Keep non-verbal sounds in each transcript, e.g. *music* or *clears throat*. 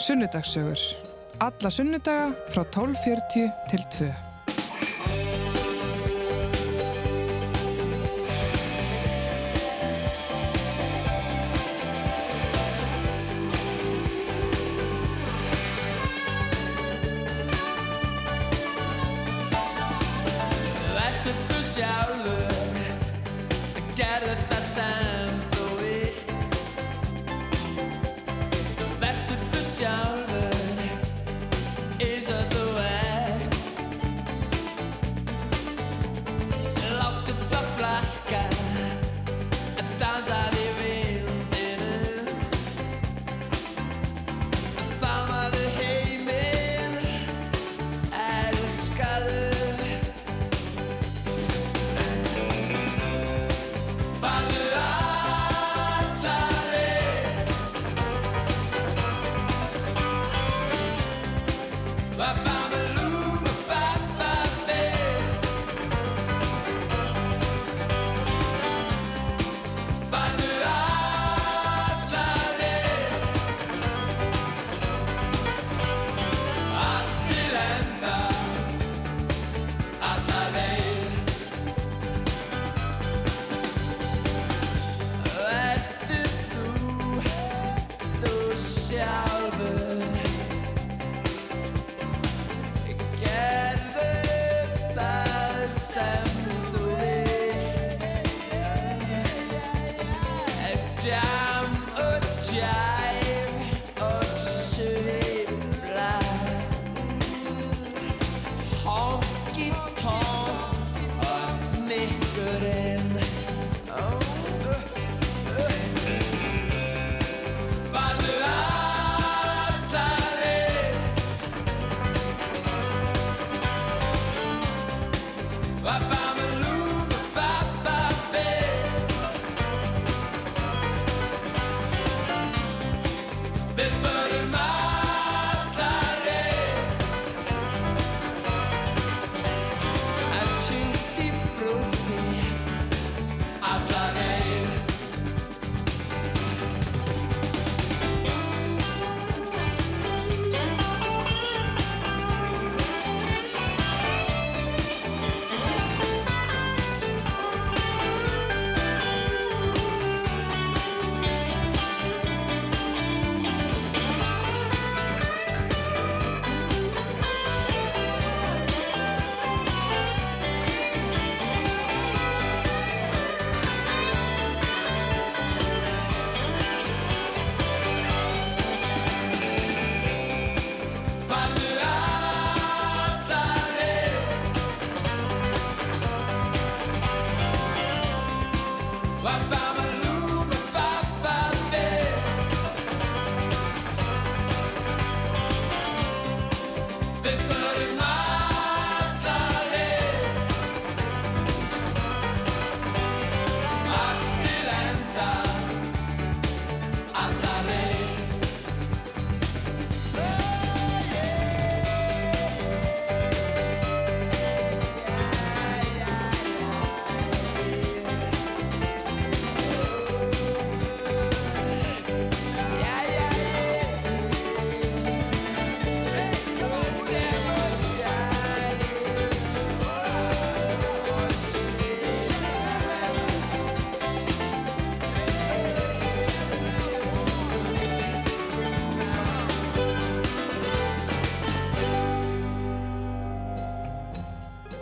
Sunnudagssögur. Alla sunnudaga frá 12.40 til 2.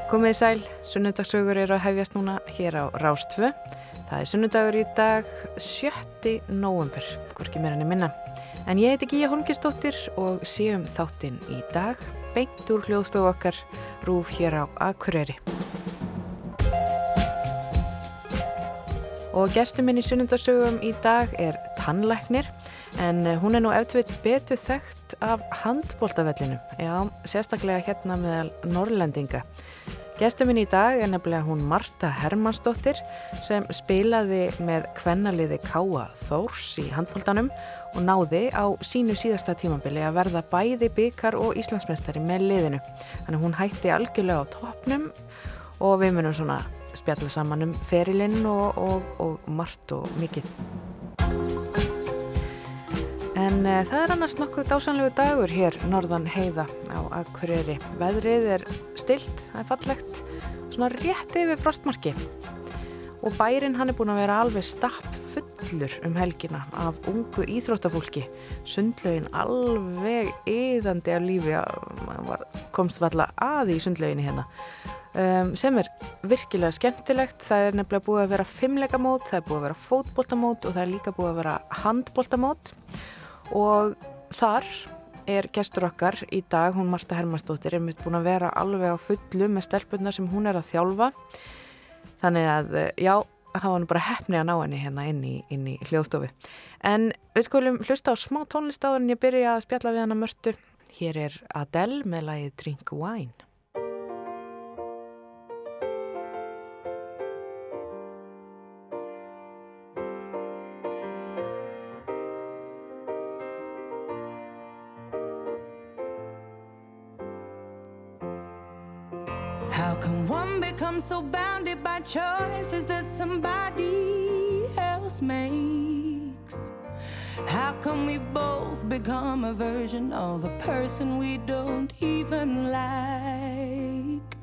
Komið í sæl, sunnudagssögur eru að hefjast núna hér á Rástfö. Það er sunnudagur í dag 7. november, hvorki mér henni minna. En ég heiti Gíja Holmgistóttir og séum þáttinn í dag beint úr hljóðstofu okkar rúf hér á Akureyri. Og gestur minn í sunnudagssögum í dag er tannlæknir en hún er nú eftir betur þekkt af handbóltavellinu, já, sérstaklega hérna meðal Norrlendinga. Gestur minn í dag er nefnilega hún Marta Hermannsdóttir sem spilaði með kvennaliði Káa Þórs í handbóltanum og náði á sínu síðasta tímambili að verða bæði byggar og Íslandsmeistari með liðinu. Þannig hún hætti algjörlega á toppnum og við munum svona spjalla saman um ferilinn og, og, og margt og mikið. En e, það er annars nokkuð dásanlegu dagur hér norðan heiða á Akureyri. Veðrið er stilt, það er fallegt, svona rétt yfir frostmarki. Og bærin hann er búin að vera alveg stapp fullur um helgina af ungu íþróttafólki. Sundlaugin alveg yðandi af lífi, var, komst valla að í sundlauginni hérna. Um, sem er virkilega skemmtilegt. Það er nefnilega búið að vera fimmleikamót, það er búið að vera fótboltamót og það er líka búið að vera handboltamót og þar er gestur okkar í dag, hún Marta Hermannsdóttir er mitt búin að vera alveg á fullu með stelpunna sem hún er að þjálfa. Þannig að já það var nú bara hefni að ná henni hérna inn í, inn í hljóðstofi en við skulum hlusta á smá tónlistáður en ég byrja að spjalla við hana mörtu. Hér er Adele með lagið Drink Wine I'm so bounded by choices that somebody else makes. How come we both become a version of a person we don't even like?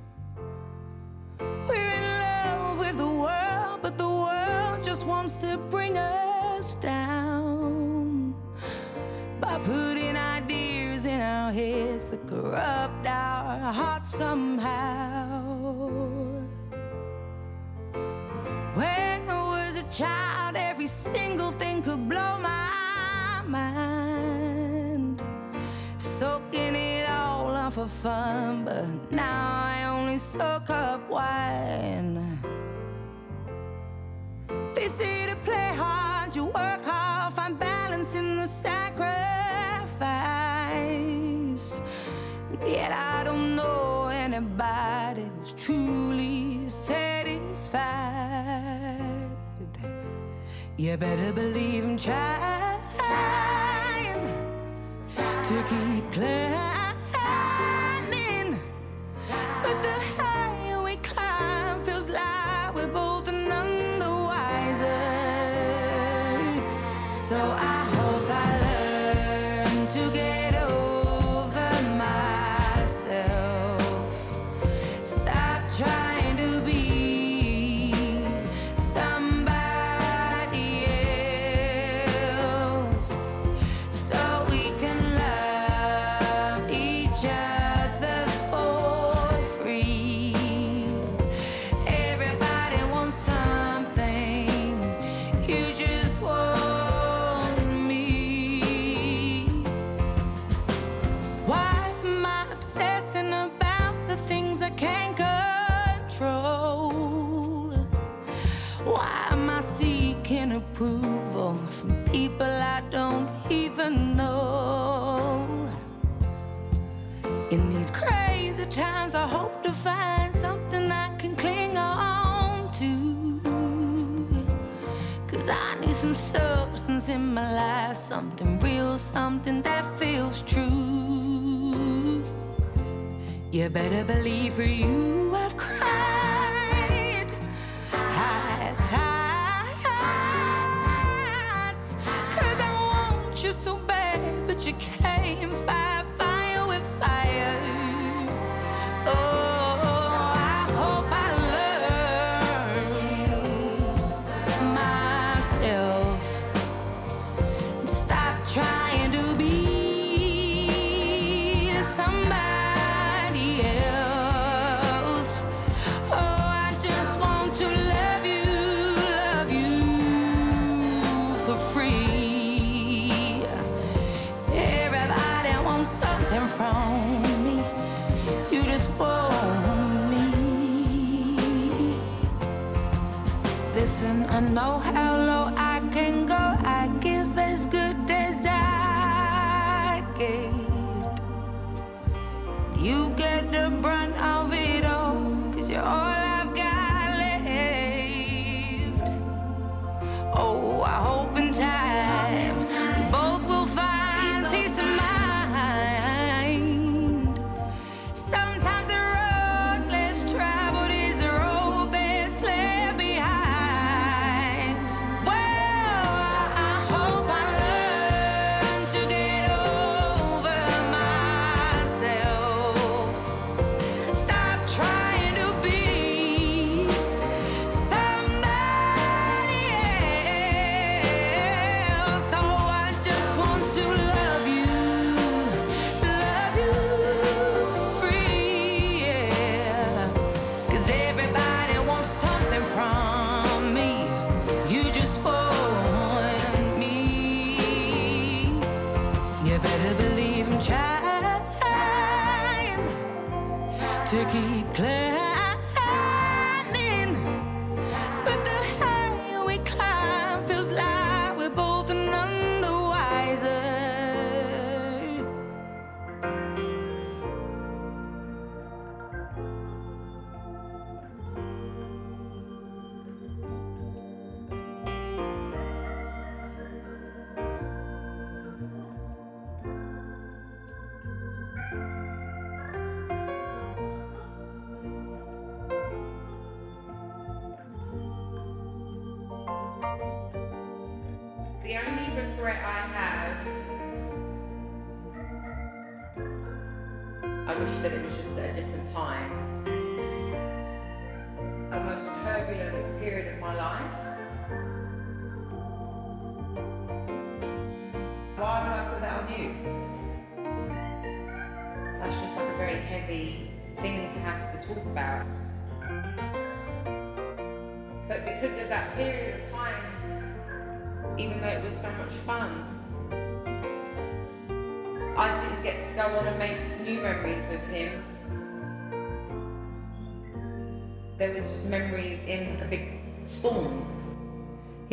We're in love with the world, but the world just wants to bring us down by putting ideas in our heads that corrupt our hearts somehow. When I was a child, every single thing could blow my mind. Soaking it all up for fun, but now I only soak up wine. They say to play hard, you work hard, know anybody truly satisfied. You better believe I'm trying, trying to keep climbing. But the something that feels true. You better believe for you I know how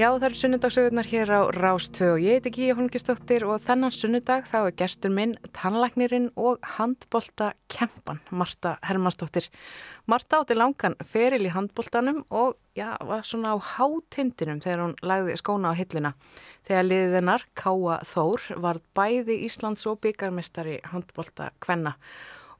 Já, það eru sunnudagsögurnar hér á Rástvö og ég heiti Gíja Holmgistóttir og þennan sunnudag þá er gestur minn tannlæknirinn og handbolta kempan Marta Hermannsdóttir. Marta átti langan feril í handboltanum og já, var svona á hátindinum þegar hún lagði skóna á hilluna. Þegar liðið hennar, Káa Þór, var bæði Íslands og byggarmestari handbolta kvenna.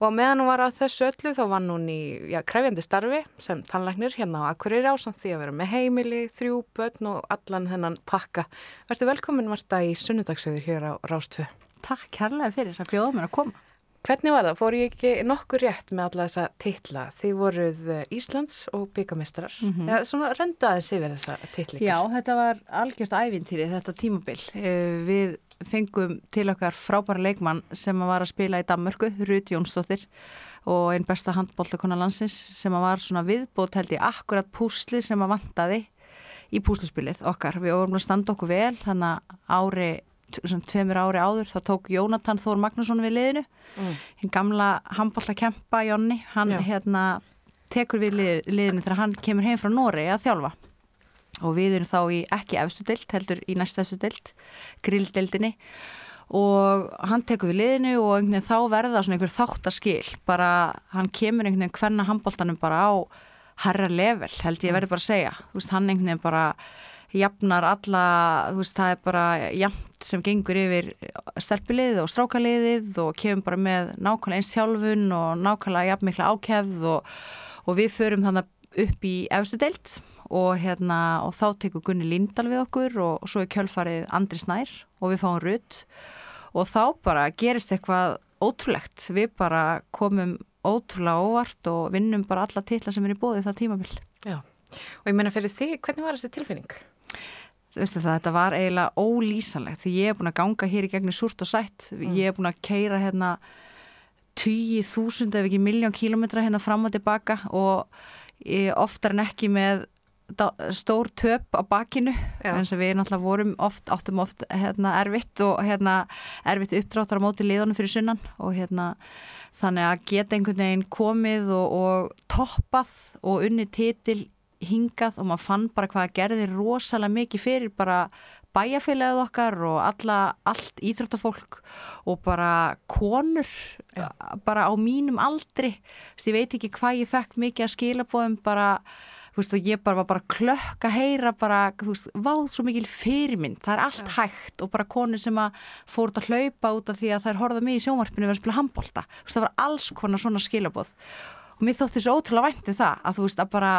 Og meðan hún var að þessu öllu þá vann hún í já, kræfjandi starfi sem tannlæknir hérna á Akureyri ásamt því að vera með heimili, þrjú, börn og allan hennan pakka. Verður velkomin Marta í sunnudagsögur hér á Rástfö. Takk kærlega fyrir að bjóða mér að koma. Hvernig var það? Fór ég ekki nokkur rétt með alla þessa titla? Þið voruð Íslands og byggamestrar. Mm -hmm. ja, svona röndu aðeins yfir þessa titli. Já, þetta var algjört ævintýri þetta tímabil. Við fengum til okkar frábæra leikmann sem var að spila í Danmörku, Rut Jónsdóttir og einn besta handbóltakona landsins sem var svona viðbót held ég akkurat púsli sem að vantaði í púsluspilið okkar. Við vorum að standa okkur vel þannig að ári tveimur ári áður þá tók Jónatan Þór Magnússon við liðinu mm. hinn gamla handbóltakempa Jónni, hann Já. hérna tekur við lið, liðinu þegar hann kemur heim frá Nóri að þjálfa og við erum þá í ekki efstu deilt, heldur í næsta efstu deilt, grilldeildinni. Og hann tekur við liðinu og einhvern veginn þá verða svona einhver þáttaskil, bara hann kemur einhvern veginn hvernig handbóltanum bara á herra level, held ég verði bara að segja, veist, hann einhvern veginn bara jafnar alla, veist, það er bara jafnt sem gengur yfir stelpiliðið og strákaliðið og kemur bara með nákvæmlega eins þjálfun og nákvæmlega jafn mikla ákefð og, og við förum þannig upp í efstu deilt og, hérna, og þá tekur Gunni Lindahl við okkur og, og svo er kjölfarið Andri Snær og við fáum rutt og þá bara gerist eitthvað ótrúlegt, við bara komum ótrúlega óvart og vinnum bara alla titla sem er í bóði það tímabill. Já, og ég menna fyrir þig, hvernig var þessi tilfinning? Veistu það, þetta var eiginlega ólýsanlegt því ég hef búin að ganga hér í gegnum súrt og sætt, mm. ég hef búin að keira hérna 20.000 ef ekki miljón kílometra hérna fram og tilbaka og oftar en ekki með stór töp á bakinu eins og við náttúrulega vorum oft áttum oft hérna, erfitt og hérna, erfitt uppdráttar á móti liðunum fyrir sunnan og hérna þannig að geta einhvern veginn komið og, og toppað og unni titil hingað og maður fann bara hvað gerði rosalega mikið fyrir bara bæjarfélagið okkar og alla, allt íþróttafólk og bara konur ja. bara á mínum aldri Þess, ég veit ekki hvað ég fekk mikið að skila bóðum bara Veist, og ég bara var bara klökk að heyra bara, þú veist, váð svo mikil fyrirmynd það er allt ja. hægt og bara konur sem að fórt að hlaupa út af því að það er horfað mig í sjónvarpinu verið að spila handbólta það var alls konar svona skilabóð og mér þótti svo ótrúlega væntið um það að þú veist að bara,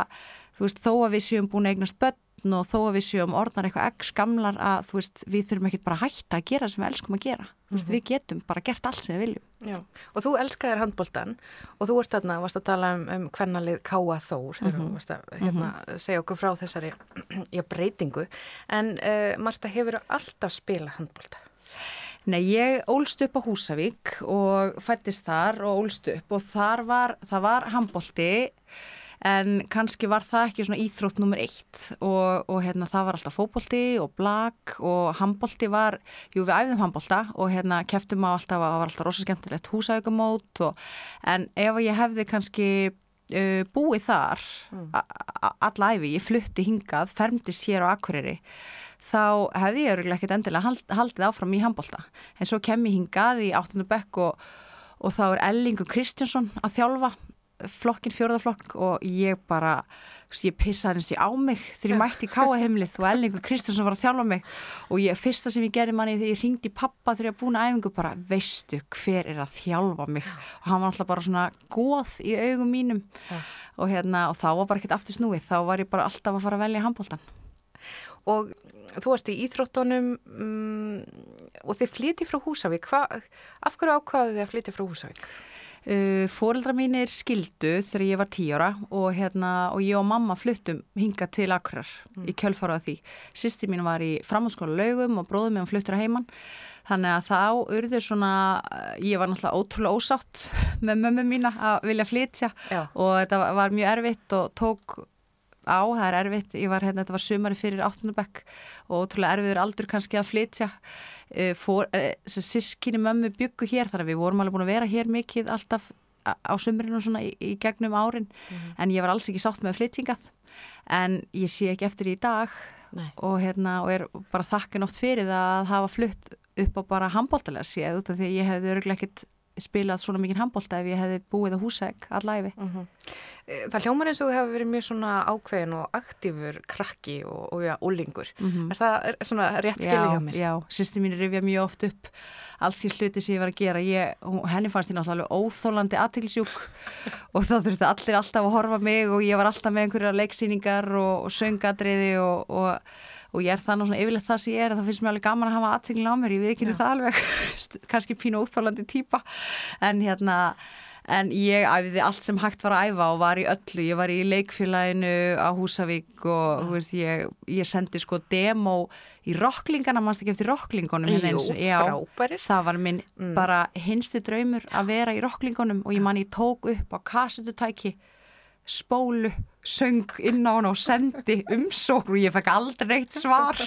þú veist, þó að við séum búin að eignast börn og þó að við séum orðnar eitthvað ekki skamlar að þú veist, við þurfum ekki bara að hætta að gera sem við elskum að gera, mm -hmm. veist, mhm. við getum bara gert allt sem við viljum. Já, og þú elskaðir handbóltan og þú ert þarna, varst að tala um, um hvernalið Káa Þór, þegar -hmm. þú varst að hérna, -hmm. segja okkur frá þessari *clears throat* já, breytingu, en uh, Marta, hefur alltaf spila handbólta? Nei, ég ólst upp á Húsavík og fættist þar og ólst upp og þar var, það var handbólti en kannski var það ekki svona íþrótt nummer eitt og, og hérna það var alltaf fókbólti og blag og handbólti var, jú við æfðum handbólta og hérna keftum á alltaf að það var alltaf rosa skemmtilegt húsaukumót og, en ef ég hefði kannski uh, búið þar mm. allæfi, ég flutti hingað, fermdist hér á Akureyri þá hefði ég öruglega ekkert endilega hald, haldið áfram í handbólta en svo kem ég hingað í 8. bekk og, og þá er Ellingur Kristjánsson að þjálfa flokkin fjörðarflokk og ég bara ég pissaði hensi á mig þegar ég mætti í káahemlið og Ellingur Kristjánsson var að þjálfa mig. Og ég, fyrsta sem ég gerði manni þegar ég ringdi pappa þegar ég búin að æfingu bara veistu hver er að þjálfa mig? Og hann var alltaf bara svona góð í augum mínum. Ja. og, hérna, og þá var bara ekkert aftur snúið. Þá var ég bara alltaf að fara að velja handbóltan Og þú varst í Íþróttunum um, og þið flyti frá Húsavík. Hva, af hverju ákvaðu þið að flyti frá Húsavík? Uh, Fóreldra mín er skildu þegar ég var tíóra og, hérna, og ég og mamma fluttum hinga til Akrar mm. í kjölfarað því. Sýsti mín var í framhanskóla laugum og bróðum mér fluttur að heimann. Þannig að þá urður svona, ég var náttúrulega ótrúlega ósátt *laughs* með mömmu mína að vilja flytja Já. og þetta var mjög erfitt og tók á, það er erfitt, ég var hérna, þetta var sumari fyrir áttunabekk og ótrúlega erfiður aldur kannski að flytja. Uh, fór, uh, sískinni mömmu byggu hér þar að við vorum alveg búin að vera hér mikið alltaf á sumarinu og svona í, í gegnum árin. Mm -hmm. en ég var alls ekki sátt með flyttingað en ég sé ekki eftir í dag og, hérna, og er bara þakkin oft fyrir það að hafa flytt upp á bara handbóltalega séð út af því að ég hefði öruglega ekkit spilað svona mikið handbólta ef ég hefði búið á húsæk allæfi. Mm -hmm. Það hljómar eins og þú hefur verið mjög svona ákveðin og aktífur krakki og, og ja, úlingur. Mm -hmm. Er það er svona rétt skilðið hjá mér? Já, sýsti mín rifja mjög oft upp allski sluti sem ég var að gera. Ég, henni fannst ég náttúrulega óþólandi aðtilsjúk *laughs* og þá þurfti allir alltaf að horfa mig og ég var alltaf með einhverja leiksýningar og, og söngadriði og, og og ég er það nú svona yfirleitt það sem ég er þá finnst mér alveg gaman að hafa aðteglin á mér ég við ekki það alveg, *laughs* kannski pínu óþálandi týpa en hérna en ég æfiði allt sem hægt var að æfa og var í öllu, ég var í leikfélaginu á Húsavík og veist, ég, ég sendi sko demo í rocklingana, mannst ekki eftir rocklingunum hérna Jú, frábæri það var minn mm. bara hinstu draumur að vera í rocklingunum og ég manni tók upp á kassututæki spólu, söng inn á hann og sendi umsókn og ég fekk aldrei eitt svar.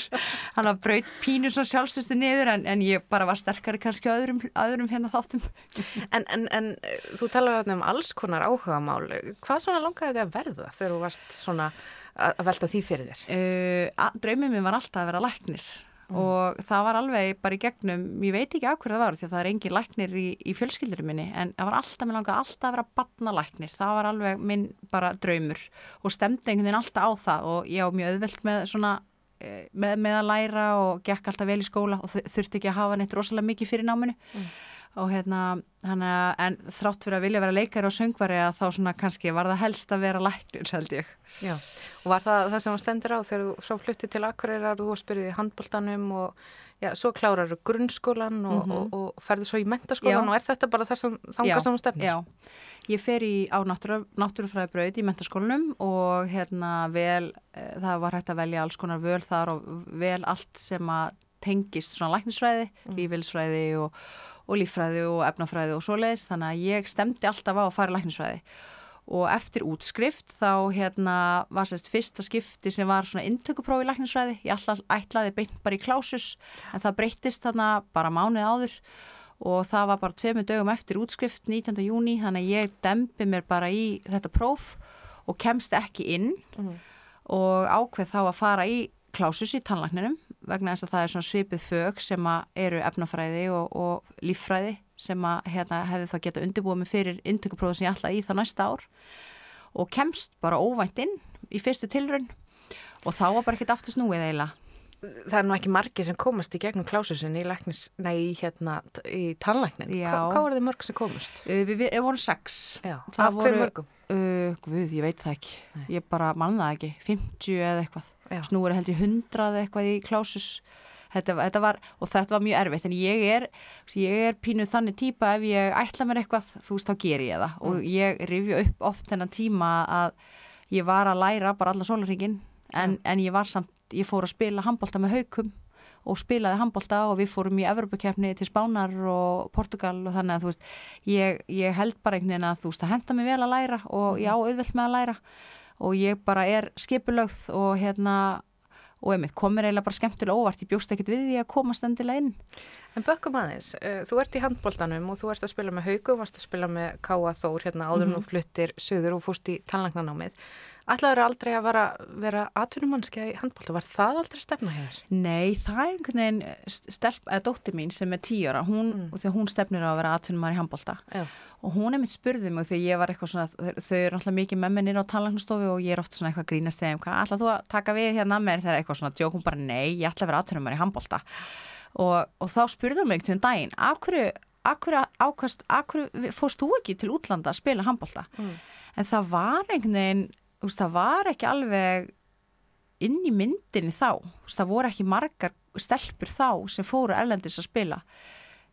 Hann hafði braut pínu svo sjálfstöðstu niður en, en ég bara var sterkari kannski öðrum, öðrum hérna þáttum. En, en, en þú talar um alls konar áhuga mál hvað svona langaði þið að verða þegar þú varst svona að velta því fyrir þér? Uh, Draumið mér var alltaf að vera læknir Mm. og það var alveg bara í gegnum ég veit ekki af hverju það var því að það er engin læknir í, í fjölskyldurum minni en það var alltaf, mér langaði alltaf að vera barnalæknir. Það var alveg minn bara draumur og stemdi einhvern veginn alltaf á það og ég á mjög auðvelt með svona eh, með, með að læra og gekk alltaf vel í skóla og þurfti ekki að hafa neitt rosalega mikið fyrir náminu. Mm og hérna, hana, en þrátt fyrir að vilja vera leikari og söngvari að þá svona kannski var það helst að vera læknir, held ég. Já, og var það það sem stendur á þegar þú svo fluttið til Akureyrar, þú spyrðið í handbóltanum og já, svo klárar þú grunnskólan og, mm -hmm. og, og ferðu svo í mentaskólan já. og er þetta bara þess að þanga saman stefnir? Já, ég fer í á náttúrufræðibraut í mentaskólanum og hérna vel, e, það var hægt að velja alls konar völ þar og vel allt sem að tengist svona læknisfræði, mm. lífilsfræði og og líffræði og efnafræði og svoleiðis þannig að ég stemdi alltaf á að fara læknisfræði og eftir útskrift þá hérna var sérst fyrsta skipti sem var svona intökuprófi læknisfræði ég alltaf ætlaði beint bara í klásus en það breyttist þarna bara mánuð áður og það var bara tveimu dögum eftir útskrift 19. júni þannig að ég dempi mér bara í þetta próf og kemst ekki inn mm. og ákveð þá að fara í klásus í tannlækninum vegna þess að það er svona svipið fög sem eru efnafræði og, og líffræði sem að hérna, hefði þá geta undirbúið mig fyrir intökuprófið sem ég ætlaði í það næsta ár og kemst bara óvænt inn í fyrstu tilrun og þá var bara ekkert aftur snúið eiginlega. Það er nú ekki margir sem komast í gegnum klásusin í, læknis, nei, hérna, í tannlæknin. Hva, hvað var þið mörg sem komast? Uh, við, við vorum sex. Já, af hver mörgum? Uh, guð, ég veit það ekki. Nei. Ég bara manna það ekki. 50 eða eitthvað. Snúur held ég 100 eða eitthvað í klásus. Þetta, þetta var, og þetta var mjög erfitt en ég er, ég er pínuð þannig típa ef ég ætla mér eitthvað þú veist þá ger ég það mm. og ég rifju upp oft þennan tíma að ég var að læra bara alla sólaringin en, en ég var samt, ég fór að spila handbólta með haukum og spilaði handbólta og við fórum í Evropakefni til Spánar og Portugal og þannig að þú veist, ég, ég held bara einhvern veginn að þú veist, það henda mig vel að læra og já, auðvelt með að læra. Og ég bara er skipulögð og hérna og einmitt komir eiginlega bara skemmtilega óvart. Ég bjóst ekkert við því að komast endilega inn. En bökkum aðeins, uh, þú ert í handbóltanum og þú ert að spila með Haugu, varst að spila með Káa Þór hérna áður mm -hmm. og fluttir söður og fúst í tannlagnanámið Ætlaður aldrei að vera, vera atvinnumannskja í handbólta, var það aldrei stefna hér? Nei, það er einhvern veginn stelp, eða dóttir mín sem er tíora hún, mm. og því að hún stefnir á að vera atvinnumann í handbólta og hún er mitt spurðið mig því ég var eitthvað svona, þau eru náttúrulega mikið með mennir á tannlagnastofu og ég er oft svona eitthvað grínast þegar, hvað ætlað þú að taka við hérna með þegar eitthvað svona, djókum bara nei, ég ætla að vera atvinnumann í handbólta og, og þá spurðum mig til um daginn, af hverju, hverju, ákast, hverju fórst þú ekki til útlanda að spila handbólta? Mm. En það var einhvern veginn, veist, það var ekki alveg inn í myndinni þá, veist, það voru ekki margar stelpur þá sem fóru erlendis að spila.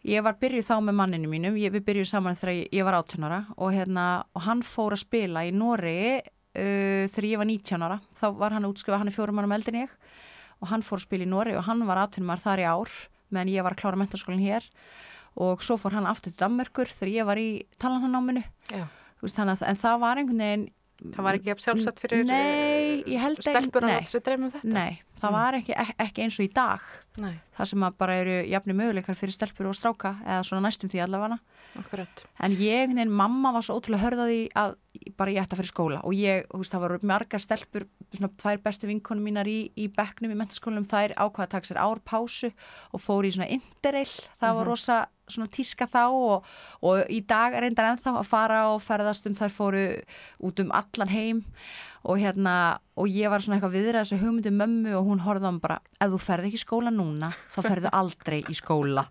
Ég var byrjuð þá með manninu mínum, ég, við byrjuð saman þegar ég, ég var 18 ára og, hérna, og hann fór að spila í Nóri uh, þegar ég var 19 ára, þá var hann útskrifað, hann er fjórum mannum eldin ég. Og hann fór að spila í Nóri og hann var 18 ára þar í ár meðan ég var að klára mentarskólinn hér. Og svo fór hann aftur til Danmörkur þegar ég var í talanhannáminu en það var einhvern veginn Það var ekki af sjálfsagt fyrir stelpur að láta sér dreifum þetta? Nei, það mm. var ekki, ekki eins og í dag nei. það sem bara eru jafnir möguleikar fyrir stelpur og stráka eða svona næstum því allavega. En ég, neina, mamma var svo ótrúlega hörðaði að bara ég ætta fyrir skóla. Og ég, þú veist, það voru margar stelpur svona tvær bestu vinkonum mínar í, í bekknum í mentaskólum, þær ákvaða að taka sér ár pásu og fóri í svona interrail, það var mm -hmm. rosa svona tíska þá og, og í dag er reyndar ennþá að fara og ferðast um þær fóru út um allan heim og hérna og ég var svona eitthvað viðrað þessu hugmyndi um mömmu og hún horfði á mig bara ef þú ferði ekki í skóla núna þá ferðu aldrei í skóla.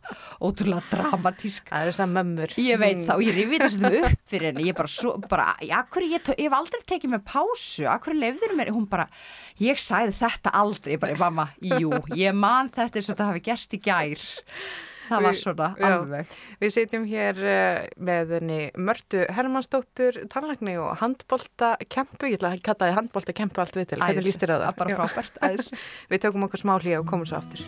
Ótrúlega dramatísk. Það er þess að mömmur. Ég veit það og ég rifið þessum upp fyrir henni. Ég bara, svo, bara akkur ég, ég hef aldrei tekið með pásu? Akkur lefður mér, hún bara ég sæði þetta aldrei, ég bara, mamma, jú ég man þetta eins og þetta hafi gerst í gær það var svona alveg. Við sitjum hér uh, með Mörtu Hermannsdóttur, tannlækni og handbólta kempu, ég ætla að kalla það handbólta kempu allt við til, hvernig líst þér á það? Bara frábært, *laughs* Við tökum okkur smá hlýja og komum svo aftur.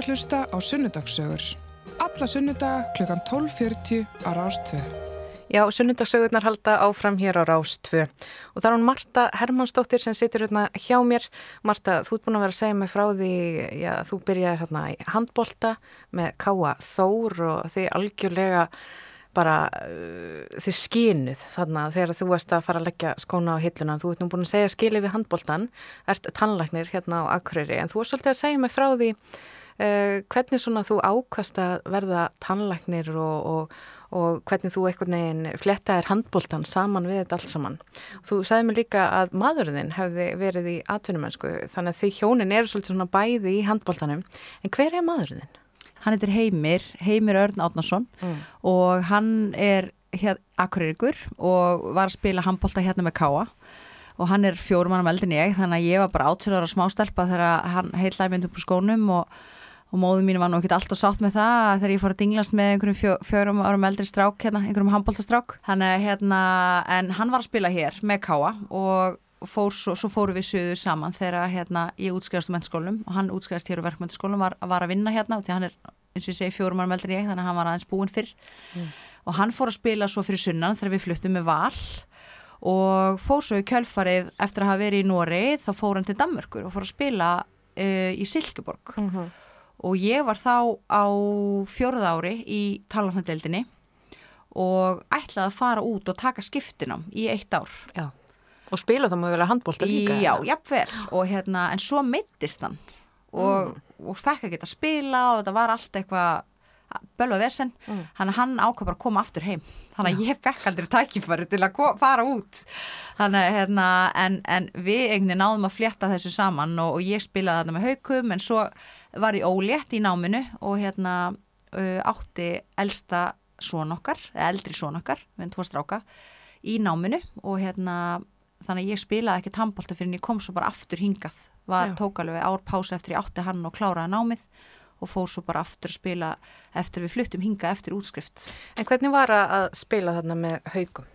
Að hlusta á Sunnudagssögur. Alla sunnudaga klukkan 12.40 á Rástvö. Já, sunnundagsögurnar halda áfram hér á Rás 2 og það er hún Marta Hermannsdóttir sem situr hérna hjá mér. Marta, þú ert búin að vera að segja mig frá því, já, þú byrjaði hérna í handbolta með Káa Þór og þið algjörlega bara uh, þið skinuð þarna þegar þú varst að fara að leggja skóna á hilluna. Þú ert nú búin að segja skilið við handboltan, ert tannlæknir hérna á Akureyri en þú er svolítið að segja mig frá því uh, hvernig svona þú ákast að verða tannlæknir og, og og hvernig þú eitthvað neginn flettaðir handbóltan saman við þetta allt saman. Þú sagði mér líka að maðurinn hefði verið í atvinnumennsku þannig að því hjónin eru svolítið svona bæði í handbóltanum en hver er maðurinn? Hann heitir Heimir, Heimir Örn Átnarsson mm. og hann er hér akkurýrikur og var að spila handbólta hérna með Káa og hann er fjórum mannum eldin ég þannig að ég var bara átsölar á smástelpa þegar hann heitlaði myndum på skónum og og móðu mín var nú ekki alltaf sátt með það þegar ég fór að dinglast með einhverjum fjó, fjórum árum eldri strák hérna, einhverjum handbóltastrák þannig að hérna, en hann var að spila hér með Káa og fór, svo, svo fóru við söðu saman þegar hérna, ég útskriðast um mennskólum og hann útskriðast hér úr verkmyndaskólum var, var að vinna hérna og því hann er, eins og ég segi, fjórum árum eldri ég þannig að hann var aðeins búinn fyrr mm. og hann fór að spila svo fyrir sunnan þegar við fluttum með val og fór svo í kjölfarið eftir að hafa verið í Nóri þá fór hann til Danmörkur og fór að spila uh, í Silkeborg mm -hmm og ég var þá á fjörða ári í talarnadeildinni og ætlaði að fara út og taka skiptinám í eitt ár. Já. Og spila það að handbólta líka? Já, jafnvel. Og hérna, en svo meittist hann og, mm. og fekk ekki að spila og þetta var allt eitthvað bölva vesen, mm. hann, hann ákvað bara að koma aftur heim, þannig að ég fekk aldrei tækifæri til að fara út þannig að hérna, en, en við veginn náðum að fletta þessu saman og, og ég spilaði þarna með haukum en svo var ég ólétt í náminu og hérna uh, átti elsta són okkar, eldri són okkar við erum tvo stráka í náminu og hérna þannig að ég spilaði ekki tannbólta fyrir en ég kom svo bara aftur hingað var tókalöfi ár pása eftir ég átti hann og kláraði námið og fór svo bara aftur að spila eftir við fluttum hinga eftir útskrift. En hvernig var að spila þarna með haugum?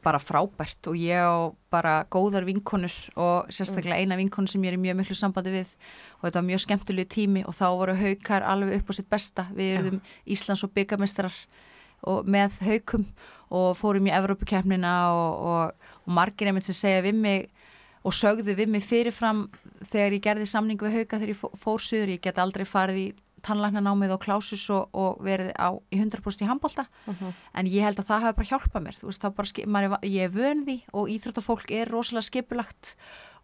Bara frábært og ég á bara góðar vinkonur og sérstaklega eina vinkonur sem ég er í mjög miklu sambandi við og þetta var mjög skemmtilegu tími og þá voru haukar alveg upp á sitt besta. Við erum. Íslands og byggamestrar með haukum og fórum í Evrópukefnina og, og, og margir einmitt sem segja við mig og sögðu við mig fyrirfram þegar ég gerði samningu við hauka þegar ég fór söður, ég get aldrei farið í tannlæknanámið og klásus og, og verið á í 100% í handbólta uh mhm. -huh. en ég held að það hafi bara hjálpað mér veist, bara, ég er vönði og íþróttafólk er rosalega skipulagt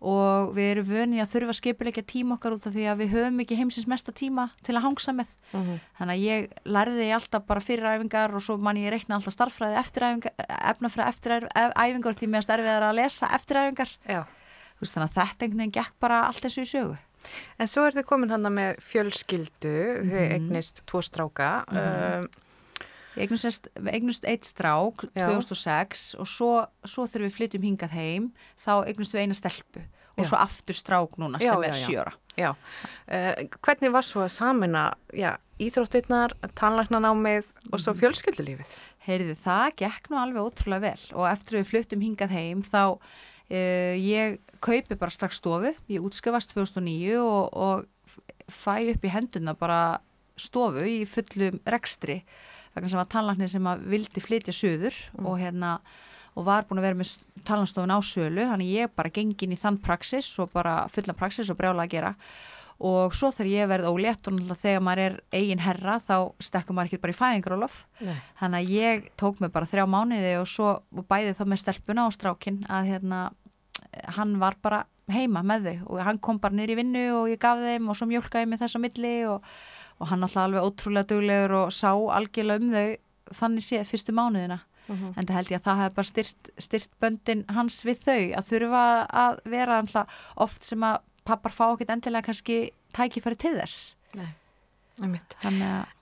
og við erum vönið að þurfa að skipuleika tíma okkar út af því að við höfum ekki heimsins mesta tíma til að hangsa með uh mhm. -huh. þannig að ég lærði alltaf bara fyrir æfingar og svo mann ég reikna alltaf starffræði eftir æfingar, efnafræði eftir æfingar því mér starfið er að lesa eftir æfingar veist, þannig að þetta einhvern veginn gekk bara allt þessu í sögu En svo er þið komin hann með fjölskyldu, mm -hmm. þið eignist tvo stráka. Mm -hmm. um, eignust eitt strák já. 2006 og svo, svo þegar við flytjum hingað heim þá eignust við eina stelpu og já. svo aftur strák núna já, sem er sjöra. Já, uh, hvernig var svo að samina íþróttirnar, tannlæknanámið og svo mhm. fjölskyldulífið? Heyriði, það gekk nú alveg ótrúlega vel og eftir við flyttum hingað heim þá uh, ég kaupi bara strax stofu, ég útskefast 2009 og, og fæ upp í henduna bara stofu í fullum rekstri vegna sem var tannlagnir sem að vildi flytja söður mm. og hérna og var búin að vera með talnastofun á sölu þannig ég bara gengin í þann praksis og bara fullan praksis og brjála að gera. Og svo þegar ég verði ólétt og náttúrulega þegar maður er eigin herra þá stekkum maður ekki bara í fæðingrólof þannig að ég tók mig bara þrjá mánuði og svo og bæði þá með stelpuna og strákin að hérna hann var bara heima með þau og hann kom bara nýri vinnu og ég gaf þeim og svo mjölkaði mig þess að milli og, og hann alltaf alveg ótrúlega duglegur og sá algjörlega um þau þannig séð fyrstu mánuðina uh mhm. -huh. en það held ég að það hefði bara styrt, styrt böndin hans við þau að þurfa að vera alltaf oft sem að pappar fá ekkert endilega kannski tækifæri til þess Nei, en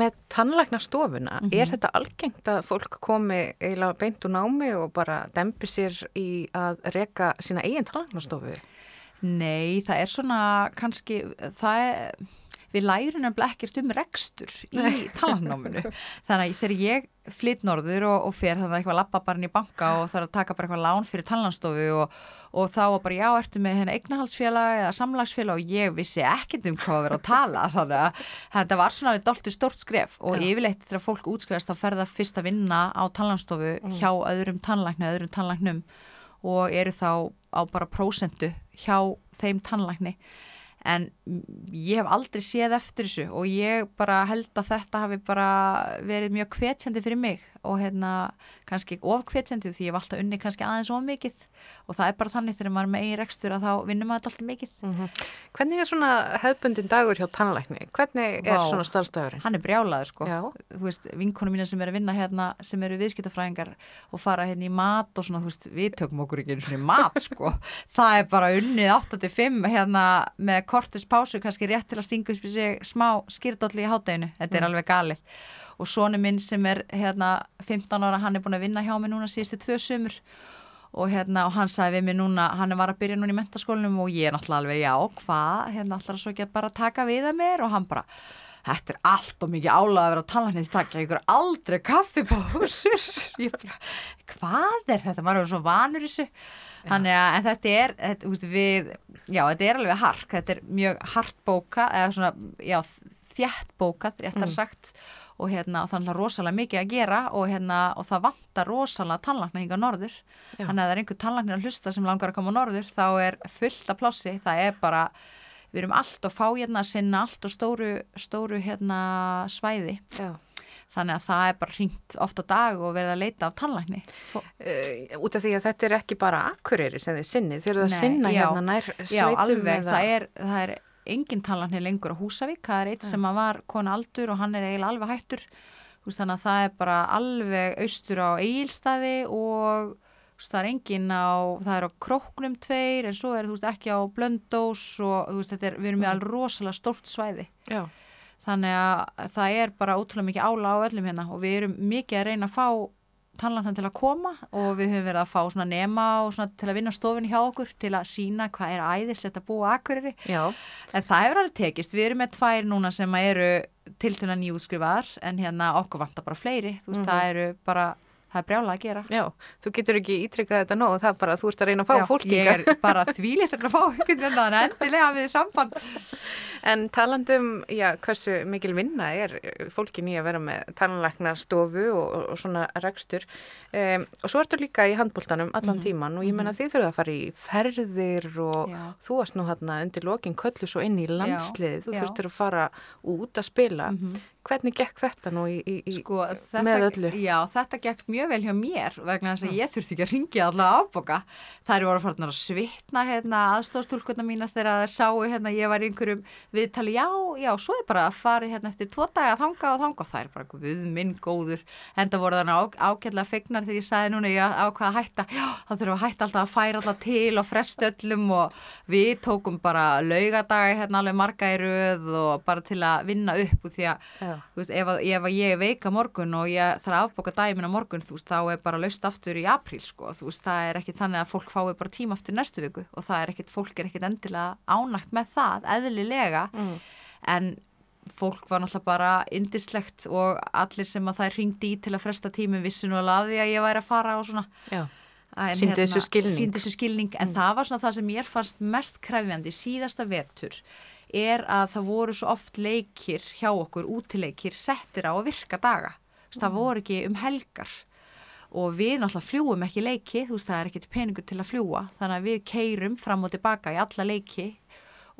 með tannlæknastofuna, mm -hmm. er þetta algengt að fólk komi eila beint úr námi og bara dempi sér í að reka sína eigin tannlæknastofu? Nei, það er svona kannski, það er, við lærum nefnilega ekkert um rekstur í *laughs* talannáminu þannig að þegar ég flytt norður og, og fer þannig að eitthvað lappa bara inn í banka og þarf að taka bara eitthvað lán fyrir talanstofu og, og þá bara já, ertu með hérna eignahalsfélag eða samlagsfélag? Og ég vissi ekkert um hvað að vera að tala *laughs* þannig að þetta var svona dolti stort skref. Og já. yfirleitt þegar fólk útskrifast þá fer það fyrst að vinna á talanstofu mm. hjá öðrum tannlækni, öðrum tannlæknum og eru þá á bara prósendu hjá þeim tannlækni en ég hef aldrei séð eftir þessu og ég bara held að þetta hafi bara verið mjög kvetjandi fyrir mig og hérna kannski ofkvetjandi því ég alltaf unni kannski aðeins of mikið og það er bara þannig þegar maður með eigi rekstur að þá vinnum maður alltaf mikið mm -hmm. Hvernig er svona hefbundin dagur hjá tannlækni? Hvernig er Vá, svona starfstagurinn? Hann er brjálaður sko vinkonu mína sem er að vinna hérna sem eru viðskiptafræðingar og fara hérna í mat og svona veist, við tökum okkur ekki eins og í mat *laughs* sko það er bara unnið 8-5 hérna með kortis pásu kannski rétt til að stinga upp í sig smá skýrdolli í hátteginu, þetta er mm. alveg galið og sónu minn sem er hérna 15 ára, hann er búin að vinna hjá mig núna síðustu tvö sömur og hérna og hann sagði við mig núna, hann var að byrja núna í mentaskólinum og ég er náttúrulega alveg já, hvað, hérna alltaf svo ekki að bara taka við að mér? Og hann bara þetta er allt og mikið álag að vera að tala henni því takk, ég ykkur aldrei *laughs* bara, hvað er þetta? Maður er svo vanur þessu. Þannig að þetta er, þetta, úst, við já, þetta er alveg hark, þetta er mjög hartbóka, eða svona, já þjættbókað, réttar mm. sagt og hérna og þannig að rosalega mikið að gera og hérna og það vantar rosalega tannlagnar hinga norður. Já. þannig að það er einhver tannlagnar að hlusta sem langar að koma norður þá er fullt af plássi, það er bara við erum allt og fá hérna sinna allt og stóru, stóru hérna svæði. Já. þannig að það er bara hringt oft á dag og verið að leita af tannlagni uh, út af því að þetta er ekki bara akkurýri sem þið sinnið, þeir eru að sinna já, hérna nær sveitum Já, alveg, það er, það er engin talanir lengur á Húsavík, það er eitt sem var kona aldur og hann er eiginlega alveg hættur. Þannig að það er bara alveg austur á eigilstaði og það er engin á, það er á króknum tveir en svo er þú veist ekki á blöndós og þú veist þetta er, við erum með alveg rosalega stórt svæði. Já. þannig að það er bara ótrúlega mikið ála á öllum hérna og við erum mikið að reyna að fá tannlarna til að koma og við höfum verið að fá svona nema og svona til að vinna stofin hjá okkur til að sína hvað er æðislegt að búa akkuriri en það hefur alveg tekist, við erum með tvær núna sem eru til til að nýjútskrifaðar en hérna okkur vantar bara fleiri þú veist mm -hmm. það eru bara það er brjálega að gera. Já, þú getur ekki ítrykkað þetta nóg, það er bara að þú ert að reyna að fá Já, fólki. Já, ég er bara þvílítur að fá veginn að endilega við samband. *laughs* En talandum, já, hversu mikil vinna er fólkin í að vera með talanlæknarstofu og, og svona rekstur um, og svo ertu líka í handbóltanum allan mm tíman og ég menna -hmm. þið þurfa að fara í ferðir og já. þú varst nú hérna undir lokin köllu svo inn í landsliði, þú þurftir að fara út að spila. Mm -hmm. Hvernig gekk þetta nú í, í, sko, þetta, með öllu? Já, þetta gekk mjög vel hjá mér vegna þess að ég þurfti ekki að ringja allavega afboka. Það eru voru að svitna hérna, aðstofstúlkunna mína þegar það sáu hérna, ég var í einhverjum viðtali, já, já, svo er bara að fara hérna eftir tvo daga að þanga og þanga og það er bara við minn góður. Enda voru þannig ákjörlega fegnar þegar ég sagði núna ég ákvaða að hætta, já, þá þurfum við að hætta alltaf að færa alltaf til og frestöllum og við tókum bara laugadaga hérna alveg marga í röð og bara til að vinna upp úr því að veist, ef, að, ef að ég veika morgun og ég þarf að afboka dæmin á morgun veist, þá er bara laust aftur í apríl sko. veist, það er ekki þannig að fólk fái bara tíma aftur næstu viku og það er ekkit, fólk er ekkit endilega ánægt með það, eðlilega mm. en fólk var náttúrulega bara indislegt og allir sem að það ringdi í til að fresta tími vissi nú alveg að því að ég væri að fara og svona síndi hérna, þessu skilning, síndi þessu skilning. en mm. það var svona það sem ég fannst mest krefjandi síðasta vetur er að það voru svo oft leikir hjá okkur, útileikir, settir á að virka daga. Mm. Það voru ekki um helgar og við náttúrulega fljúum ekki leiki, þú veist það er ekkert peningur til að fljúa, þannig að við keirum fram og tilbaka í alla leiki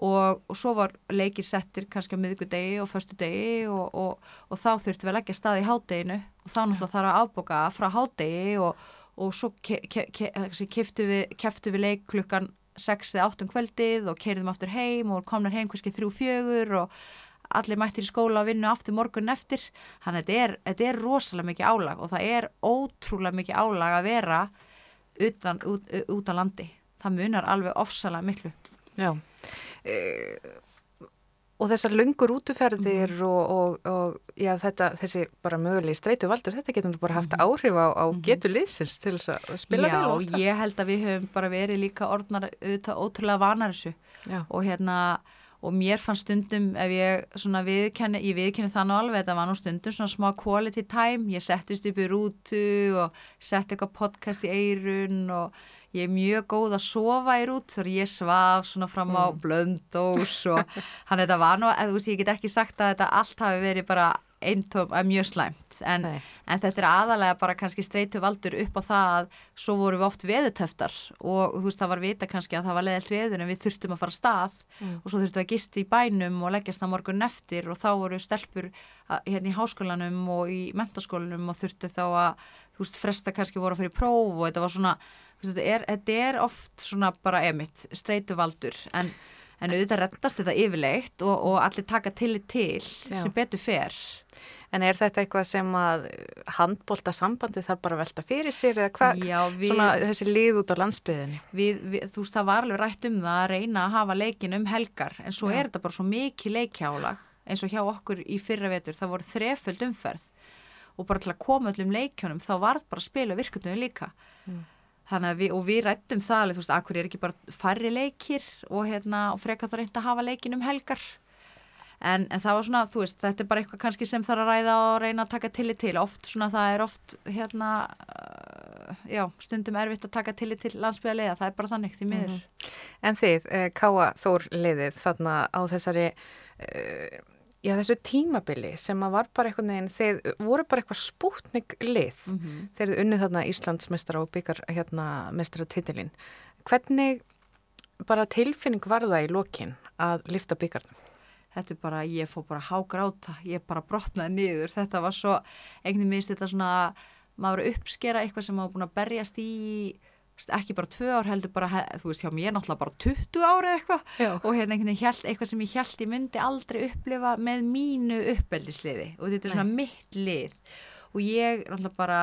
og, og svo var leikir settir kannski á miðgudegi og förstudegi og, og, og þá þurftu við að leggja stað í hádeginu. Og þá náttúrulega þarf að afboka frá hádegi og svo ke, ke, ke, keftu við, við leik klukkan 6 eða 8 um kvöldið og keiriðum aftur heim og komnar heim hverski 3-4 og allir mættir í skóla og vinnu aftur morgun eftir. Þannig að þetta er, þetta er rosalega mikið álag og það er ótrúlega mikið álag að vera utan, út, út á landi. Það munar alveg ofsalega miklu. Já Og þessar lungur útuferðir mm. og, og, og já, þetta, þessi bara möguleg streytu valdur, þetta getur bara haft mhm. áhrif á, á mm. getur liðsins til þess að spila vel. Já, ég held að við höfum bara verið líka orðnar auðvitað ótrúlega vanar þessu já. og hérna og mér fann stundum ef ég svona viðkenni, ég viðkenni það nú alveg þetta var nú stundum svona smá quality time ég settist upp í rútu og sett eitthvað podcast í eirun og ég er mjög góð að sofa í rút þar ég svaf svona fram á mm. blöndós *laughs* og hann þetta var nú, eða, veist, ég get ekki sagt að þetta allt hafi verið bara eintóm, mjög slæmt en, en þetta er aðalega bara kannski streytu valdur upp á það að svo voru við oft veðutöftar og þú veist það var vita kannski að það var leðilt veður en við þurftum að fara stað mm. og svo þurftum við að gista í bænum og leggjast það morgun eftir og þá voru stelpur hérna í háskólanum og í mentaskólanum og þurftu þá að þú veist fresta kannski voru að fyrir próf og þetta var svona þetta er, þetta er oft svona bara emitt streytu valdur en en auðvitað rettast þetta yfirleitt og, og allir taka tillit til Já. sem betur fer. En er þetta eitthvað sem að handbólta sambandi þarf bara að velta fyrir sér eða hvað, svona þessi lið út á landsbyðinni? Við, við, þú veist, það var alveg rætt um það að reyna að hafa leikin um helgar, en svo Já. er þetta bara svo mikið leikjálag, eins og hjá okkur í fyrra vetur, það voru þreföld umferð og bara til að koma öllum leikjónum þá var það bara að spila virkundum líka. Mm. Við, og við rættum það alveg, þú veist, akkur er ekki bara færri leikir og, hérna, og freka það reynd að hafa leikin um helgar en, en það var svona, þú veist, þetta er bara eitthvað kannski sem þarf að ræða og reyna að taka tillit til oft svona, það er oft hérna, uh, já, stundum erfitt að taka tillit til landsbyðarlega, það er bara þannig því miður. Mm -hmm. En þið, eh, Káa Þór liðið þarna á þessari eh, já, þessu tímabili sem að var bara eitthvað neginn, þeir voru bara eitthvað spútning lið mm -hmm. þeir unnið þarna Íslandsmestara og byggar hérna mestara titilinn. Hvernig bara tilfinning var það í lokin að lifta byggarnum? Þetta er bara, ég fór bara hágráta, ég bara brotnaði niður, þetta var svo, veginn minnst þetta svona, maður uppskera eitthvað sem maður búin að berjast í ekki bara tvö ár heldur bara, þú veist, hjá mér náttúrulega bara 20 ári eitthvað. Og hérna einhvern veginn held, eitthvað sem ég held ég myndi aldrei upplifa með mínu uppeldisliði. Og þetta er svona Nei. mitt lið. Og ég náttúrulega bara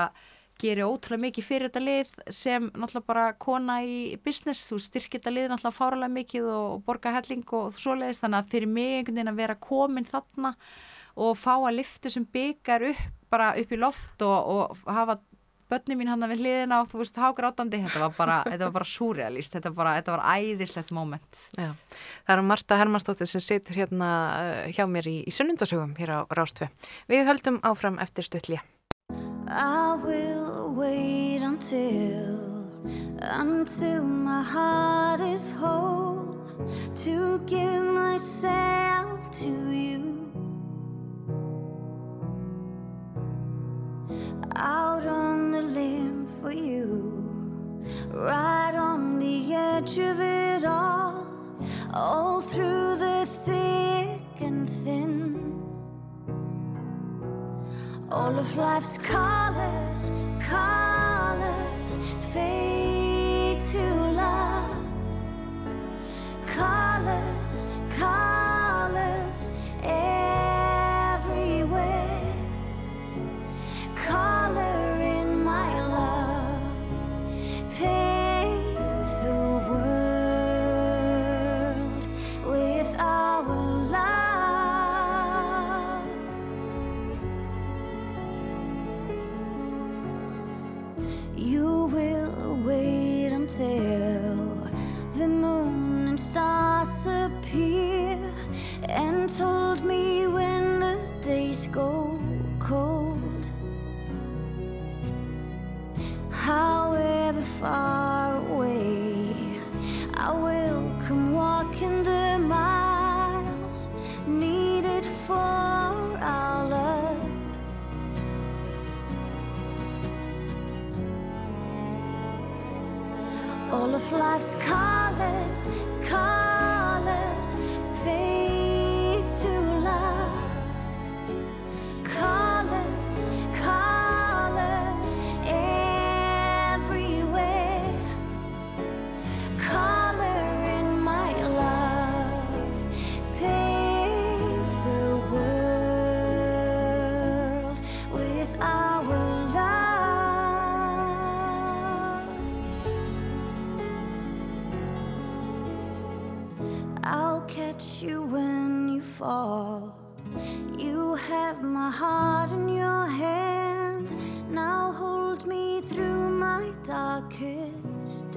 gerir ótrúlega mikið fyrir þetta lið sem náttúrulega bara kona í business, þú styrkir þetta lið náttúrulega fáralega mikið og borga helling og svoleiðist þannig að fyrir mig einhvern veginn að vera komin þarna og fá að lifta sem byggar upp bara upp í loft og, og hafa börnum mín hann við hliðina og þú veist hágrátandi, þetta var bara, þetta var bara surrealist, þetta var, þetta var æðislegt moment. Já, það eru Marta Hermannsdóttir sem situr hérna eh, hjá mér í, í sunnundasögum hér á Rástve. Við höldum áfram eftir stöðlíja. I will wait until Until my heart is whole To give myself to you out on the limb for you, right on the edge of it all, all through the thick and thin. All of life's colors, colors fade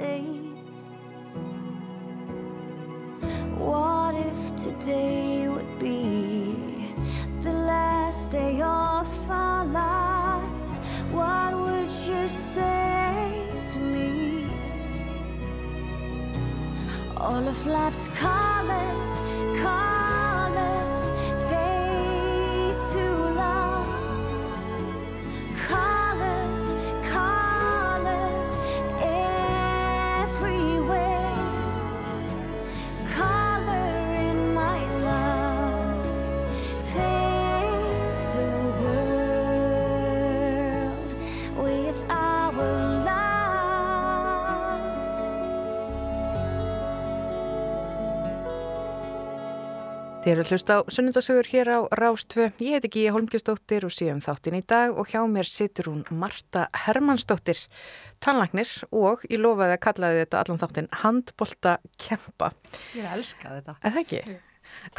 days. What if today would be the last day of our lives? What would you say to me? All of life's colors. Þið eru að hlusta á sunnundasögur hér á Rástvö. Ég heiti Gíja Holmgjörnsdóttir og séum þáttin í dag og hjá mér situr hún Marta Hermannsdóttir, tannlagnir og ég lofaði að kallaði þetta allan þáttin handbolta kempa. Ég er að elska þetta. Er það ekki?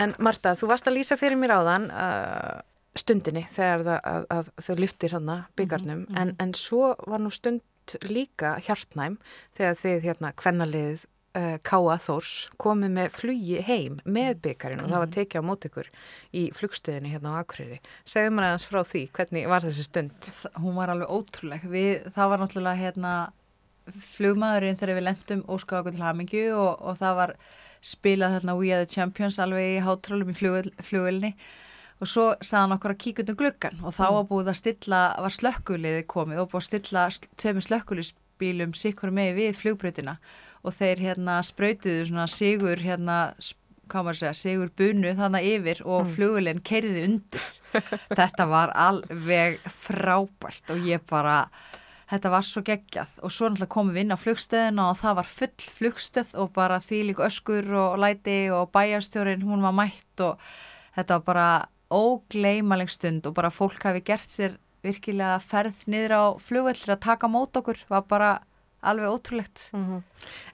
En Marta, þú varst að lýsa fyrir mér áðan uh, stundinni þegar það, að, að þau lyftir hana byggarnum en, en svo var nú stund líka hjartnæm þegar þið hérna kvennaliðið uh, Káa Þórs komið með flugi heim með byggarinn og það var tekið á mót ykkur í flugstöðinni hérna á Akureyri. Segðu mér aðeins frá því, hvernig var þessi stund? Hún var alveg ótrúleg. Við, það var náttúrulega hérna flugmaðurinn þegar við lendum óskáða okkur til hamingju og, og það var spilað þarna We Are The Champions alveg í hátrólum í flugvelni og svo saðan okkur að kíkja undan gluggan og þá var búið að stilla, var slökkuliði komið og búið að stilla tveimur slökkulisbílum sikkur með við flugbrötina og þeir hérna sprautuðu svona sigur hérna hvað maður að segja, sigur bunu þannig yfir og mm. flugulinn kerði undir *laughs* þetta var alveg frábært og ég bara þetta var svo geggjað og svo náttúrulega komum við inn á flugstöðina og það var full flugstöð og bara því líka öskur og læti og bæjarstjórin hún var mætt og þetta var bara ógleimaleg stund og bara fólk hafi gert sér virkilega ferð niður á flugvellir að taka mót okkur var bara alveg ótrúlegt.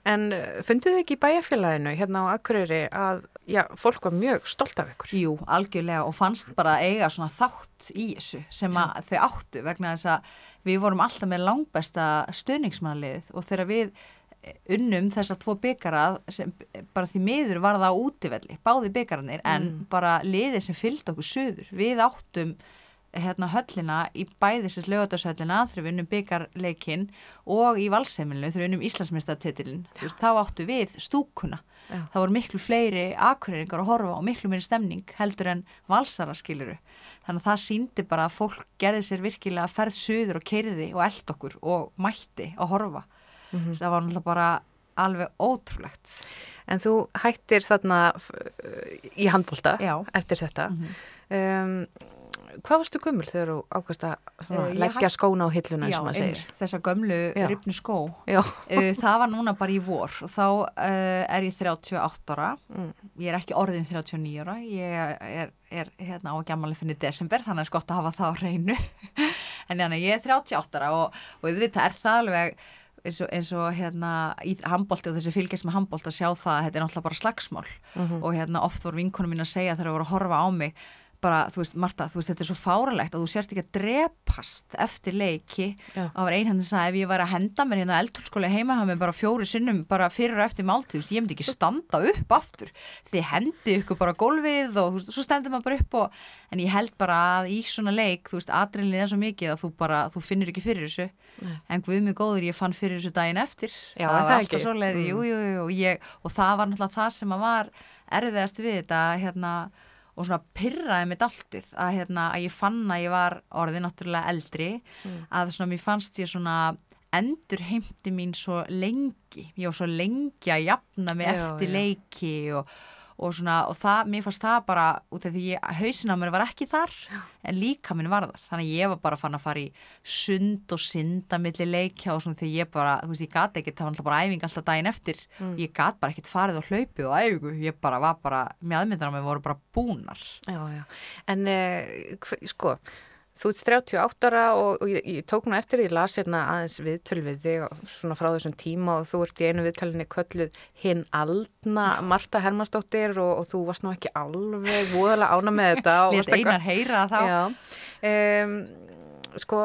En uh, funduðu ekki í bæjarfélaginu hérna á Akureyri að já, fólk var mjög stolt af ykkur? Jú, algjörlega og fannst bara eiga svona þátt í þessu sem að þau áttu vegna þess að við vorum alltaf með langbesta stöðningsmannaliðið og þegar við eh, unnum þessar tvo byggarað sem bara því miður var það á útivelli, báði byggarannir en bara liðið sem fylgd okkur söður. Við áttum hérna höllina í bæðisins lögadagshöllina þegar við unnum byggarleikin og í valseimilinu þegar við unnum Íslandsmeistartitilin. Þá áttu við stúkuna. Já. Það voru miklu fleiri akureyringar að horfa og miklu meiri stemning heldur en valsara skiluru. Þannig að það síndi bara að fólk gerði sér virkilega ferð söður og keiriði og eld okkur og mætti að horfa. Það var náttúrulega bara alveg ótrúlegt. En þú hættir þarna f- í handbólta eftir þetta. um, hvað varstu gummul þegar þú ákast að leggja skóna á hilluna Já, og maður segir? einmitt, þessa gömlu Já. ripnu skó. Já. Uh, það var núna bara í vor og þá uh, er ég 38 ára ég er ekki orðin 39 ára ég er, er hérna á gæmali finni desember þannig er gott að hafa það á reynu *laughs* en hérna ég er 38 ára og, og þetta er það alveg eins og, eins og hérna í handbólti og þessi fylgjast með handbólt að sjá það að þetta er náttúrulega bara slagsmál og hérna oft voru vinkonum mín að segja þegar það voru að horfa á mig bara, þú veist, Marta, þú veist, þetta er svo fáralegt að þú sért ekki að drepast eftir leiki. Já. og það var einhandi sem sagði ef ég væri að henda mér hérna eldhúlskóli heima hafa mig bara fjóri sinnum bara fyrir og eftir máltíð, þú veist, ég myndi ekki standa upp aftur, þið hendi ykkur bara gólfið og þú veist, svo stendur maður bara upp og, en ég held bara að í svona leik þú veist, adrenalið er svo mikið að þú bara þú finnir ekki fyrir þessu, en guð mig góður ég fann fyrir þessu daginn eftir. Já, það það og, og það það að var erfiðast við þetta hérna, og svona pyrraði mitt alltið að, hérna, að ég fann að ég var orðið náttúrulega eldri að svona mér fannst ég svona endur heimti mín svo lengi ég var svo lengi að jafna mig Já, eftir já. leiki og, og svona og það, mér fannst það bara út af því ég, hausin á mér var ekki þar en líka minn var þar, þannig að ég var bara fann að fara í sund og synda milli leikja og svona því ég bara, þú veist, ég gat ekkert það var alltaf bara æfing alltaf daginn eftir. Ég gat bara ekkert farið og hlaupið og æfingu. Ég bara var bara, mjöðmyndar á mig voru bara búnar. Já, já. En hver, sko, þú ert 38 ára og, og ég, ég tók nú eftir því, ég las hérna aðeins viðtöl við þig svona frá þessum tíma og þú ert í einu viðtölinni kölluð hinn aldna Marta Hermannsdóttir og, og þú varst nú ekki alveg voðalega ána með þetta. og Lét varst eitthvað- einar heyra þá Já. Um, sko,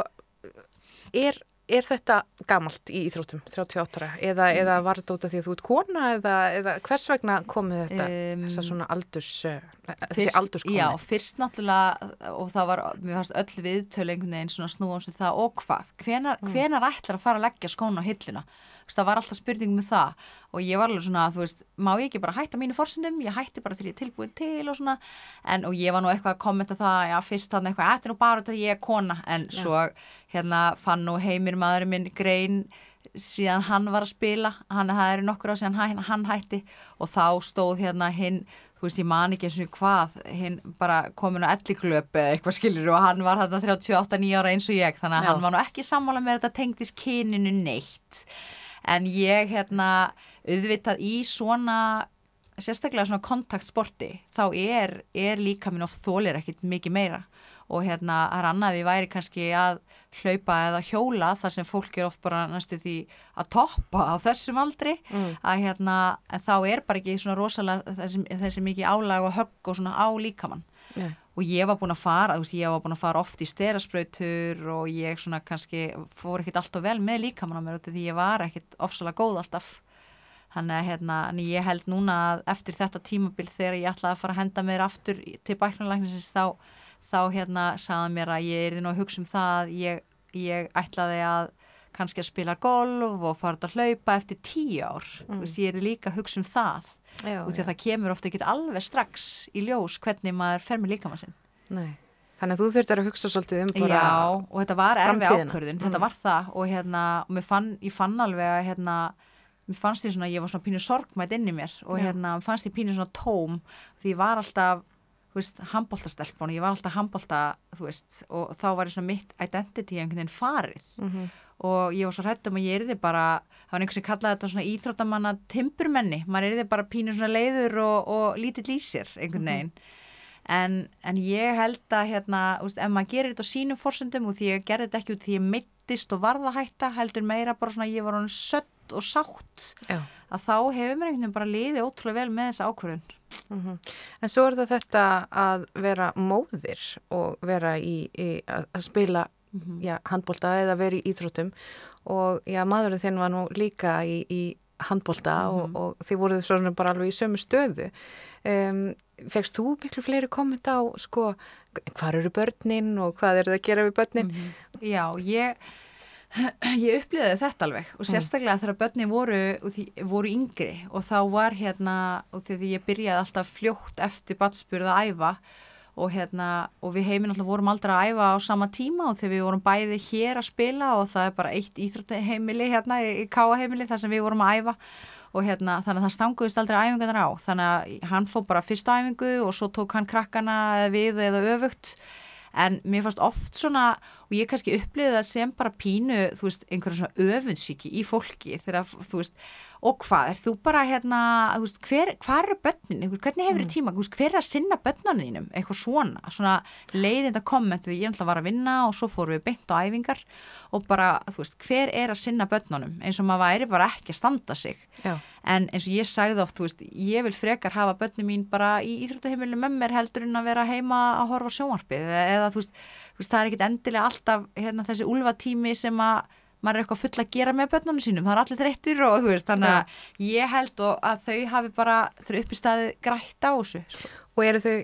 er, er þetta gamalt í íþróttum, 38 ára, eða, eða var þetta út af því að þú ert kona, eða, eða hvers vegna komið þetta, Um, þessa svona aldurs, uh, þessi Fyrst- aldurskoni? Já, fyrst náttúrulega og það var, mér fannst öll viðtölu einhvern veginn svona snúan sem það og hvað hvenar, Mm. hvenar ætlar að fara að leggja skóna á veist, það var alltaf spurning með það. Og ég var alveg svona, þú veist, má ég ekki bara hætta mínu forsendum, ég hætti bara þegar ég er tilbúin til og svona, en og ég var nú eitthvað að kommenta það, já, fyrst þannig eitthvað þetta er nú bara þetta ég er kona, en svo hérna fann nú heimir maðurinn minn grein síðan hann var að spila. Hann, það eru nokkur á síðan hann, hann hætti. Og þá stóð hérna hinn þú veist ég man ekki eins og hvað hinn bara komin á elliklöp eða eitthvað skilur og hann var þarna 38-9 ára eins og ég. Þannig að Já. hann var nú ekki sammála með þetta tengdist kyninu neitt en ég hérna auðvitað í svona sérstaklega svona kontaktsporti þá er, er líka minn oft þólir ekkit mikið meira. Og hérna það er annað við væri kannski að hlaupa eða hjóla þar sem fólk er oft bara næstu því að toppa á þessum aldri að hérna þá er bara ekki svona rosalega þessi, þessi mikið álag og högg og svona á líkamann. Nei. og ég var búin að fara, þú veist, ég var búin að fara oft í sterasprautur og ég svona kannski fór ekkit alltaf vel með líkamann á mér því ég var ekkit ofsalega góð alltaf. Þannig að hérna, en ég held núna að eftir þetta tímabil þegar ég ætlaði að fara að henda mér aftur til bæknulegnisins þá, þá hérna sagði mér að ég er nú að hugsa um það ég, ég ætlaði að kannski að spila golf og fara að hlaupa eftir tíu ár mm. veist, ég er líka að hugsa um það Já, út í að það kemur ofta ekki alveg strax í ljós hvernig maður fer með líkamann sinn Nei. Þannig að þú þurftir að hugsa svolítið um bara... Já, og þetta var erfi ákvörðun, Mm. þetta var það og hérna, og fann, ég fann alveg að hérna, mér fannst því svona, ég var svona pínu sorgmætt inn í mér og Já. hérna, mér fannst því pínu svona tóm því ég var alltaf, handbóltastelpun og ég var alltaf handbólta, þú veist, og þá var ég svona mitt identity einhvern veginn farið. Mhm. og ég var svo hrætt um að ég erði bara, það var einhvers sem kallaði þetta svona íþróttamanna timburmenni, maður erði bara pínu svona leiður og, og lítill í sér einhvern veginn. En, en ég held að hérna, úst, ef maður gerir þetta á sínum forsendum og því ég gerði þetta ekki út því ég meittist og varða hætta heldur meira bara svona ég var hann sött og sátt Já. að þá hefur mér einhvern veginn bara liðið ótrúlega vel með þessa ákvörðun Mhm. En svo er það þetta að vera móðir og vera í, í að spila já, handbólta eða vera í íþróttum og já, maðurinn þinn var nú líka í, í handbólta og, og þið voruð svona bara alveg í sömu stöðu. Um, Fekst þú miklu fleiri kommenta á sko, hvað eru börnin og hvað eru það að gera við börnin? Já, ég ég upplýði þetta alveg og sérstaklega þegar börnin voru, voru yngri og þá var hérna og því ég byrjaði alltaf fljótt eftir batspurð að æfa og hérna og við heiminn alltaf vorum aldrei að æfa á sama tíma og þegar við vorum bæði hér að spila og það er bara eitt íþróttaheimili hérna í káaheimili þar sem við vorum að æfa og hérna þannig að það stanguðist aldrei æfingarnar á. Þannig að hann fór bara fyrstu æfingu og svo tók hann krakkana við eða öfugt en mér fannst oft svona og ég kannski upplýði það sem bara pínu þú veist, einhverja svona öfunnsíki í fólki þegar þú veist, og hvað er þú bara hérna, veist, hver, hvað eru börnin, hvernig hefur þið tíma, þú veist, hver er að sinna börnunum þínum, eitthvað svona svona leiðinda komment þegar ég ætla að vara að vinna og svo fórum við beint á æfingar. Og bara, þú veist, hver er að sinna börnunum? Eins og maður væri bara ekki að standa sig. Já. en eins og ég sagði oft, þú veist, ég vil frekar hafa börnum mín bara í íþróttaheimilu með mér heldur en að vera heima að horfa sjónvarpið. Eða, eða þú, veist, það er ekkit endilega alltaf hérna, þessi úlfatími sem að maður er eitthvað full að gera með börnunum sínum það er allir þreyttir og þú veist, þannig að ég held að þau hafi bara þau upp í staði grætt á þessu sko. Og eru þau,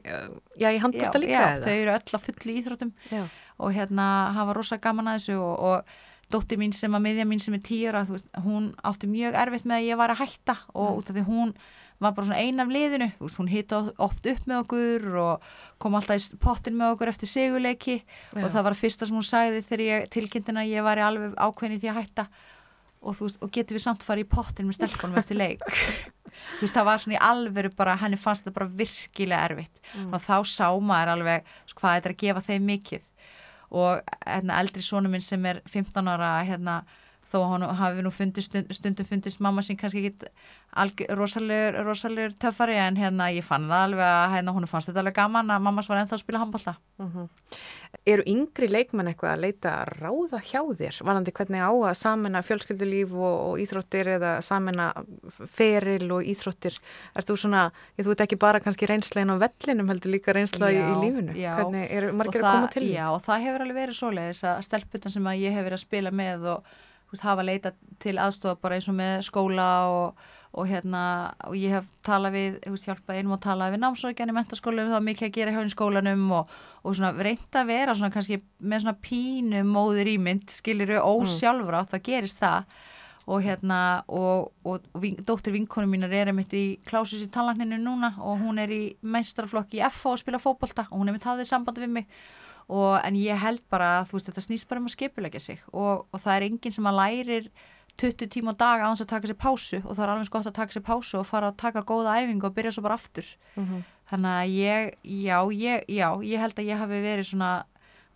já, í handbólta líka já, eða? þau eru öll á fulli íþróttum Já. og hérna hafa rosa gaman að þessu og, og dóttir mín sem að miðja mín sem er tíur að veist, hún átti mjög erfitt með að ég var að hætta og út af því hún var bara svona ein af liðinu, þú veist, hún hitta oft upp með okkur og kom alltaf í pottin með okkur eftir seguleiki og það var að fyrsta sem hún sagði þegar ég tilkynntina að ég var alveg ákveðin í því að hætta. Og þú veist, og getur við samt farið í pottin með stelpunum eftir leik? *laughs* Þú veist, það var svona í alveru bara, henni fannst þetta bara virkilega erfitt. Og þá sá maður alveg sko, hvað þetta er að gefa þeim mikið. Og hérna, eldri sonu minn sem er 15 ára hérna, þó hann hafi nú fundist, stund, stundum fundist mamma sín kannski ekki rosalegur, rosalegur töffari en hérna ég fann það alveg að hérna, hún fannst þetta alveg gaman að mammas var ennþá að spila handbólta eru yngri leikmenn eitthvað að leita að ráða hjá þér? Varandi hvernig á að samena fjölskyldulíf og, og íþróttir eða samena feril og íþróttir? Er þú svona, ég þú veit ekki bara kannski reynslegin á vellinum heldur líka reynsla í, í lífinu? já. Hvernig eru margir að koma til því? Já, það hefur alveg verið svoleiðis að stelputan sem að ég hef verið að spila með og veist, hafa leita til aðstofa bara eins og með skóla og, og hérna, og ég hef talað við, þú veist, hjálpað einum að tala við námsókjan í mentaskólanum, það var mikið að gera hjá í skólanum og, og svona reynda að vera svona kannski með svona pínu móður ímynd, skiliru ósjálfra það gerist það. Og hérna, og, og, og vin, dóttir vinkonu mínar er einmitt í klásus í tannlagninu núna og hún er í meistarflokki í FH að spila fótbolta og hún er mitt hafðið sambandi við mig og, en ég held bara að veist þetta snýst bara um að skipulegja sig. Og, og það er enginn sem að lærir 20 tíma á dag á þess að taka sér pásu. Og það er alveg gott að taka sér pásu og fara að taka góða æfingu og byrja svo bara aftur. Þannig að ég, já, ég, já, ég held að ég hafi verið svona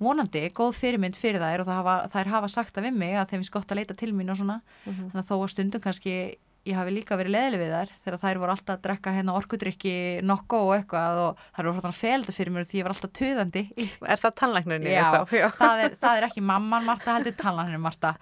vonandi, góð fyrirmynd fyrir þær. Og það hafa, þær hafa sagt það við mig að þeim finnst gott að leita til mín og svona. Þannig að þó að stundum kannski ég hafi líka verið leðileg við þær þegar þær voru alltaf að drekka hérna orkudrykki nokko og eitthvað og þær voru alltaf felda fyrir mér því ég var alltaf töðandi Er það tannlæknirni? Já, þá? Já. það er, það er ekki *laughs* mamman Marta heldur talaninu Marta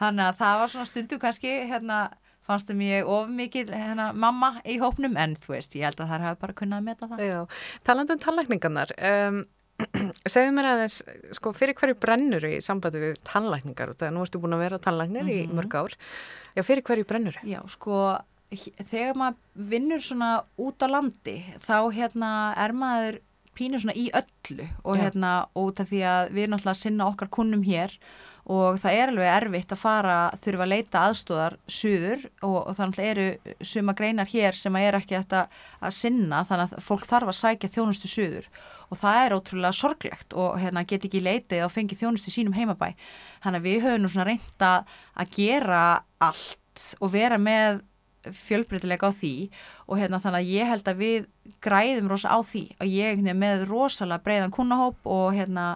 þannig að það var svona stundum kannski hérna fannst það mér of mikið hérna, mamma í hópnum en þú veist ég held að þær hafi bara kunnað að meta það Já, talandi um tannlækningarnar um, *clears throat* segðu mér aðeins sko, fyrir hverju brennur í sambandi við tannlækningar? Og það nú ertu búin að vera tannlæknir í mörg ár. Já, fyrir hverju brennur? Já, sko þegar maður vinnur svona út á landi þá hérna er maður pínur svona í öllu og hérna út af því að við erum náttúrulega að sinna okkar kunnum hér og það er alveg erfitt að fara þurfa að leita aðstóðar suður og, og náttúrulega eru suma greinar hér sem að er ekki þetta að sinna þannig að fólk þarf að sækja þjónustu suður og það er ótrúlega sorglegt og hérna get ekki leitið og fengið þjónustu sínum heimabæ. Þannig að við höfum nú svona reynda að gera allt og vera með fjölbreytilega á því og hérna þannig að ég held að við græðum rosa á því og ég veginn með rosalega breiðan kunnahóp og hérna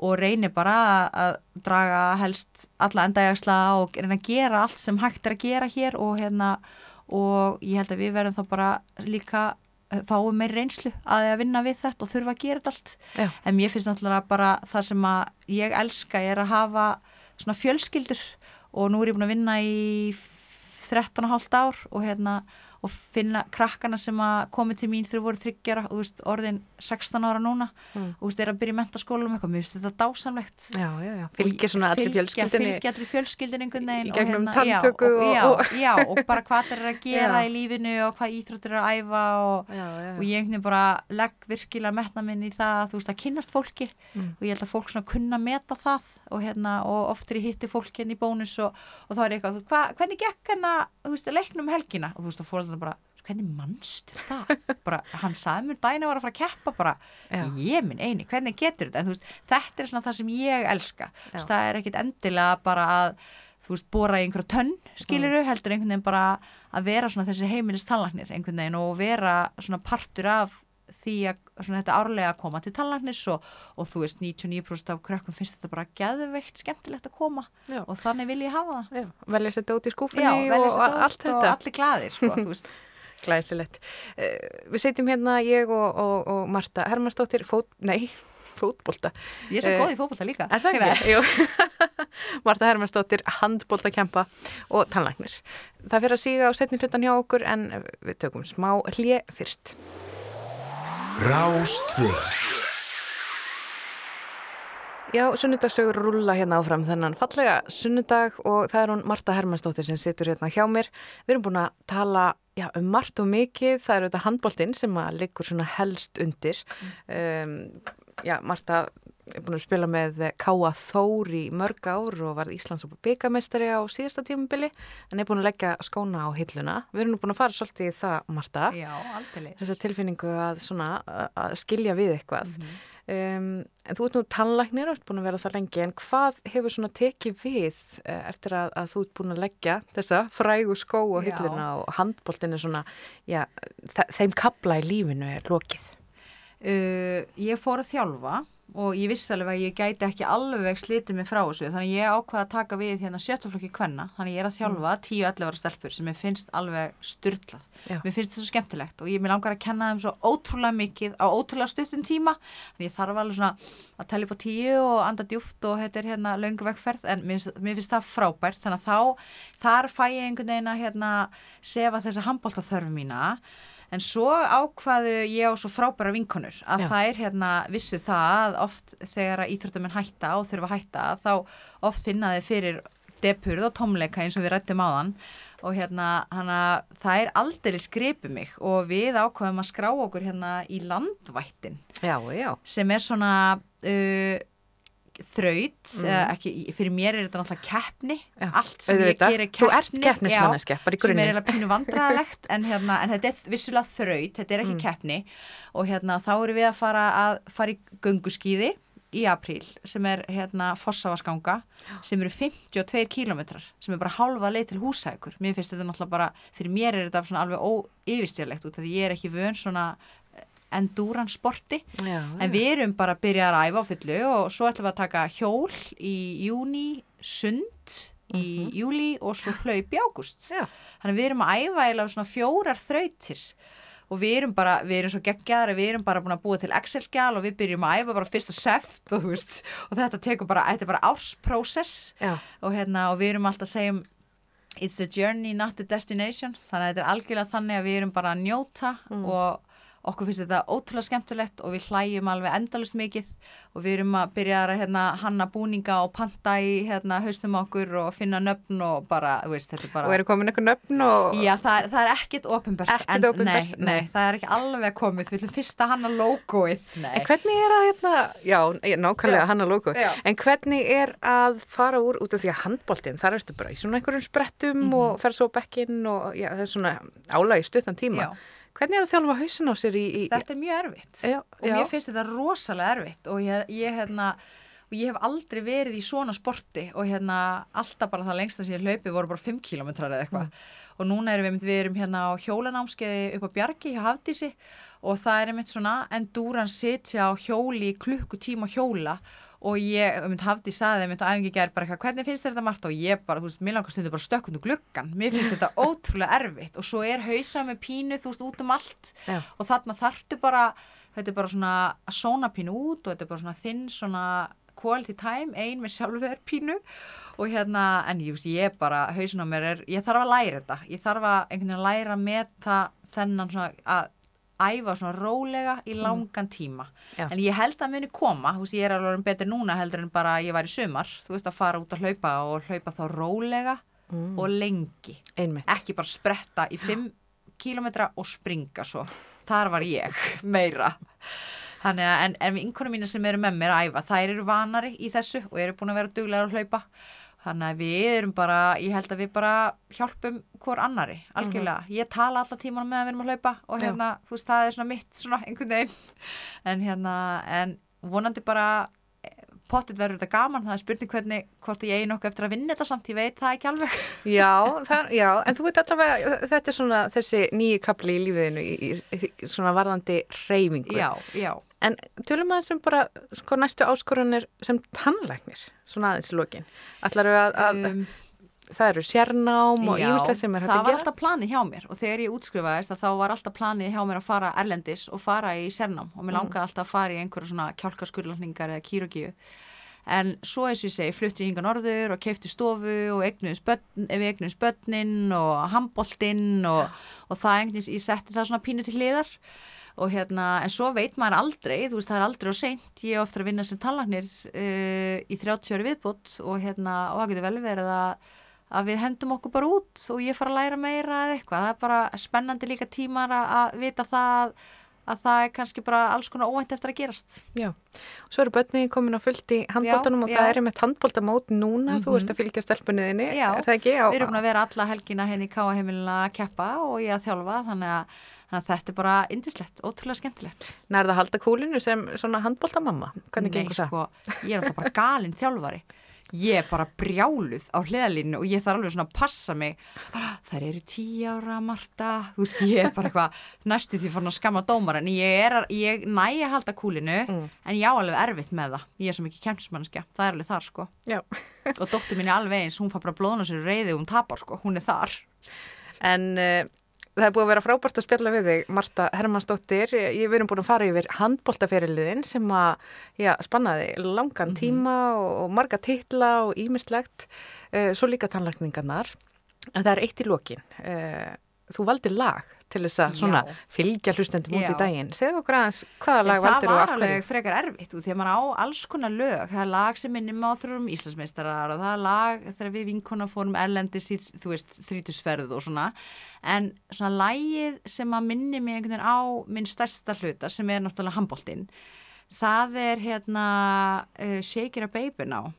og reynir bara að draga helst alla endægarsla og reyna að gera allt sem hægt er að gera hér og hérna og ég held að við verðum þá bara líka fáum meir reynslu að að vinna við þetta og þurfa að gera þetta allt Já. en mér finnst náttúrulega bara það sem að ég elska er að hafa svona fjölskyldur og nú er ég búin að vinna í 13,5 ár og hérna og finna krakkana sem að komi til mín þegar voru þryggjara orðin 16 ára núna. Mm. og er að byrja í mentaskólum eitthvað, mér finnst þetta dásamlegt. Já, já, já, fylgir svona allir fylgja, fjölskyldinni fylgja allir fjölskyldin einhvern veginn Í gegnum hérna, tanntöku já, og- og- *laughs* já, og bara hvað þeir eru að gera í lífinu og hvað íþróttir eru að æfa og, og ég einhvern veginn bara legg virkilega metna minn í það þú veist að kynnast fólki. Mm. og ég held að fólk svona kunna meta það og hérna og oft er ég hitti fólk hérna í bónus og, og þá er ég eitthvað, hva, fórhaldarna bara hvernig mannstu það? *laughs* Bara, hann sagði mér dæna var að fara að keppa bara, Já. ég minn eini, hvernig getur þetta? En veist, þetta er svona það sem ég elska. Veist, það er ekkit endilega bara að þú veist, bóra í einhverja tönn skiluru, heldur einhvern veginn bara að vera svona þessi heimilist tannlagnir einhvern veginn og vera svona partur af því að þetta árlega að koma til tannlagnis og, og þú veist 99% af krökkum finnst þetta bara geðveikt skemmtilegt að koma Já. og þannig vil ég hafa það velja sér dót í skúfunni Já, og, og allt og þetta allir glaðir sko, þú veist *laughs* Glæsilegt. Uh, við setjum hérna ég og, og, og Marta Hermannsdóttir fót, nei, *laughs* fótbolta. Ég svo Eh, góð í fótbolta líka Er það ekki? Jú. *laughs* Marta Hermannsdóttir, handboltakempa og tannlæknir. Það fyrir að síga á setni hlutan hjá okkur en við tökum smá hlje fyrst. Rástvö Já, sunnudagsögur rúlla hérna áfram þennan fallega sunnudag og það er hún Marta Hermannsdóttir sem situr hérna hjá mér. Við erum búin að tala já, um margt og mikið, það eru þetta handboltinn sem að liggur svona helst undir. Um, já, Marta er búin að spila með Káa Þór í mörg ár og var Íslands byggamestari á síðasta tímubili en er búin að leggja skóna á hilluna. Við erum nú búin að fara svolítið í það, Marta. Já, Þessa tilfinningu að, svona, að skilja við eitthvað. Um, en þú ert nú tannlæknir og ert búin að vera það lengi en hvað hefur svona tekið við uh, eftir að, að þú ert búin að leggja þessa frægu skó og Já. hillina og handboltin er svona, já, þe- þeim kabla í lífinu er lokið. uh, Ég fór að þjálfa og ég vissi alveg að ég gæti ekki alveg slitið mig frá þessu þannig ég ákvaða að taka við hérna sjöttaflokki kvenna þannig ég er að þjálfa 10-11 ára stelpur sem ég finnst alveg styrlað Já. mér finnst þetta svo skemmtilegt og ég mér langar að kenna þeim svo ótrúlega mikið á ótrúlega stuttum tíma þannig ég þarf alveg svona að tella upp á tíu og anda djúft og þetta er hérna löngu vegferð en mér, finnst- mér finnst það frábært þannig að þá, þar fæ ég einhvern veginn að hérna En svo ákvaðu ég á svo frábæra vinkonur að Já. þær hérna vissu það að oft þegar að íþróttamenn hætta og þurfa að hætta þá oft finna þið fyrir depurð og tómleika eins og við rættum áðan og hérna hana, það er aldrei skripið mig og við ákvaðum að skrá okkur hérna í landvættin Já, já. sem er svona uh, þraut, mm. ekki, fyrir mér er þetta náttúrulega keppni, Já, allt sem ég gerir Þú ert keppni í sem er eiginlega pínu vandræðalegt en, hérna, en þetta er vissulega þraut, þetta er ekki Mm. keppni. Og hérna þá erum við að fara að fara í gönguskíði í apríl sem er hérna Fossavaskanga sem eru 52 kílómetrar sem er bara hálfa leið til húsækur mér finnst þetta náttúrulega bara, fyrir mér er þetta alveg óyfirstjærlegt út af því ég er ekki vön svona endurance sporti. Já en við erum bara að byrja að æfa á fullu og svo ætlum við að taka hjól í júni, sund í júli og svo hlaup í ágúst. Já. þannig við erum að æfa eiginlega svona fjórar þrautir. Og við erum bara, við erum svo geggjaðar við erum bara búin að búa til Excel-skjál og við byrjum að æfa bara fyrsta seft og veist og þetta tekur bara, þetta er bara ársprósess Já. og hérna og við erum alltaf að segja um it's a journey not a destination. Þannig að þetta er algjörlega þannig að við erum bara að njóta og okkur finnst þetta ótrúlega skemmtilegt og við hlæjum alveg endalust mikið og við erum að byrja að hérna, hanna búninga og panta í hérna, haustum okkur og finna nöfn og bara, veist, er bara Og eru komin eitthvað nöfn og... Já, það það er ekkit ofinbært Ekkert opinbert, nei, nei, það er ekki alveg komið við ætlum fyrst að hanna logoið Nei, En hvernig er að, hérna, já, nákvæmlega hann að logo, Já. en hvernig er að fara úr út af því að handbóltinn, þar ertu bara í svona einhverjum sprettum Mhm. og fer svo bekkinn og já, það er svona álægi stuttan tíma. Já. Hvernig er að þjálfa hausin á sér í... í þetta er mjög erfitt. Já, og já. mér finnst þetta rosalega erfitt. Og ég, ég, hérna, og ég hef aldrei verið í svona sporti og hérna alltaf bara það lengsta sem ég hlaupi voru bara 5 kilometrar eða eitthvað. Og núna erum við, við erum hérna á hjólanámskeiði upp á Bjargi hjá Hafdísi og það er einmitt svona endúran sitja á hjóli klukkutíma hjóla. Og ég, einmitt Hafdís saði einmitt á æfingi gær bara eitthvað, hvernig finnst þetta margt og ég bara, þú veist, mér langar stundu bara stökkundu gluggan mér finnst þetta *laughs* ótrúlega erfitt. Og svo er hausa með pínu, þú veist, út um allt. Já. og þarna þarftu bara þetta er bara svona að sóna pínu út og þetta er bara svona þinn svona quality time, ein með sjálfu þeir pínu. Og hérna, en ég veist, ég bara hausin á mér er, ég þarf að læra þetta. Ég þarf að einhvern veginn að læra að meta þennan svona að æfa svona rólega í langan tíma. Já. en ég held að muni koma þú veist, ég er alveg betur núna heldur en bara ég var í sumar, þú veist, að fara út að hlaupa og hlaupa þá rólega og lengi. Einmitt. ekki bara spretta í 5 kílometra og springa svo. Þar var ég *laughs* meira. Þannig að en, en einhvern mínu sem eru með mér að æfa þær eru vanari í þessu og eru búin að vera duglega að hlaupa þannig að við erum bara, ég held að við bara hjálpum hvor annari, algjörlega. Ég tala alltaf tímanum með að við erum að hlaupa og Já. hérna, þú veist, það er svona mitt svona einhvern veginn. En hérna, en vonandi bara pottit verður þetta gaman, það er spurning hvernig hvort ég eigi nokkuð eftir að vinna þetta samt, ég veit það ekki alveg. *laughs* Já, það, já, en þú veit allavega, þetta er svona þessi nýju kapli í lífiðinu í, í, í svona varðandi reyfingu. já, já En tölum aðeins um bara sko, næstu áskorunir sem tannlæknir, svona aðeins í lokin. Ætlar að, að Um, það eru sérnám og ímislegt sem er hægt það að var gera? alltaf planið hjá mér og þegar ég útskrifaðist að þá var alltaf planið hjá mér að fara erlendis og fara í sernám og mér langaði alltaf að fara í einhverja svona kjálkaskurlafningar eða kýrogíu en svo eins og ég segi flutti ég hinga norður og keifti stofu og eignuðis börnin og handboltinn og, og það einhvern ég setti það svona pínu til hliðar og hérna, en svo veit maður aldrei, þú veist, það er aldrei og seint, ég er ofta að vinna sem tallagnir uh, í 30 ári viðbútt og hérna, og það getur vel verið að að við hendum okkur bara út og ég fara að læra meira eða eitthvað, það er bara spennandi líka tímar að, að vita það að það er kannski bara alls konar óvænt eftir að gerast. Já, svo eru börnin komin á fullt í handbóltanum og Já, það já. er með handbóltamót núna, þú ert að fylgja stelpunniðinni, Já, er það ekki? Á, við erum að vera alla helgina henni í káaheimilina að keppa og ég að þjálfa þannig að, þannig að þetta er bara indislegt, ótrúlega skemmtilegt. Nærða að halda kúlinu sem svona handbóltamamma, hvernig Nei, gengur það? sko, ég er alltaf bara galinn þjálfari. Ég er bara brjáluð á hliðalínu og ég þarf alveg svona að passa mig. Bara, þær eru tíu ára Marta. Þú veist, ég er bara eitthvað næstu því fann að skamma dómar en ég er ég næ að halda kúlinu en ég á alveg erfitt með það, ég er svo mikið kemsmannskja það er alveg þar sko. Já. og dóttur mín er alveg eins, hún fær bara blóðna sér reyði og hún tapar sko, hún er þar. En uh, það er búið að vera frábært að spjalla við þig, Marta Hermannsdóttir. Við erum búin að fara yfir handbóltaferiliðin sem að já, spannaði langan tíma og, marga titla og ímislegt. Uh, svo líka tannlækningarnar. En það er eitt í lokin. Þú valdi lag til þess að svona Já. fylgja hlustendum út í daginn. Segðu okkur aðeins hvaða lag það valdir og var af alveg hverju? frekar erfitt og því að maður á alls konar lög það er lag sem minnum á þrjóðum Íslandsmeistarar og það er lag þegar við vinkona fórum erlendis í, þú veist, þrítusferð og svona en svona lagið sem að minni mig einhvern veginn á minn stærsta hluta sem er náttúrulega handbóltinn það er hérna uh, Shake It a Baby Now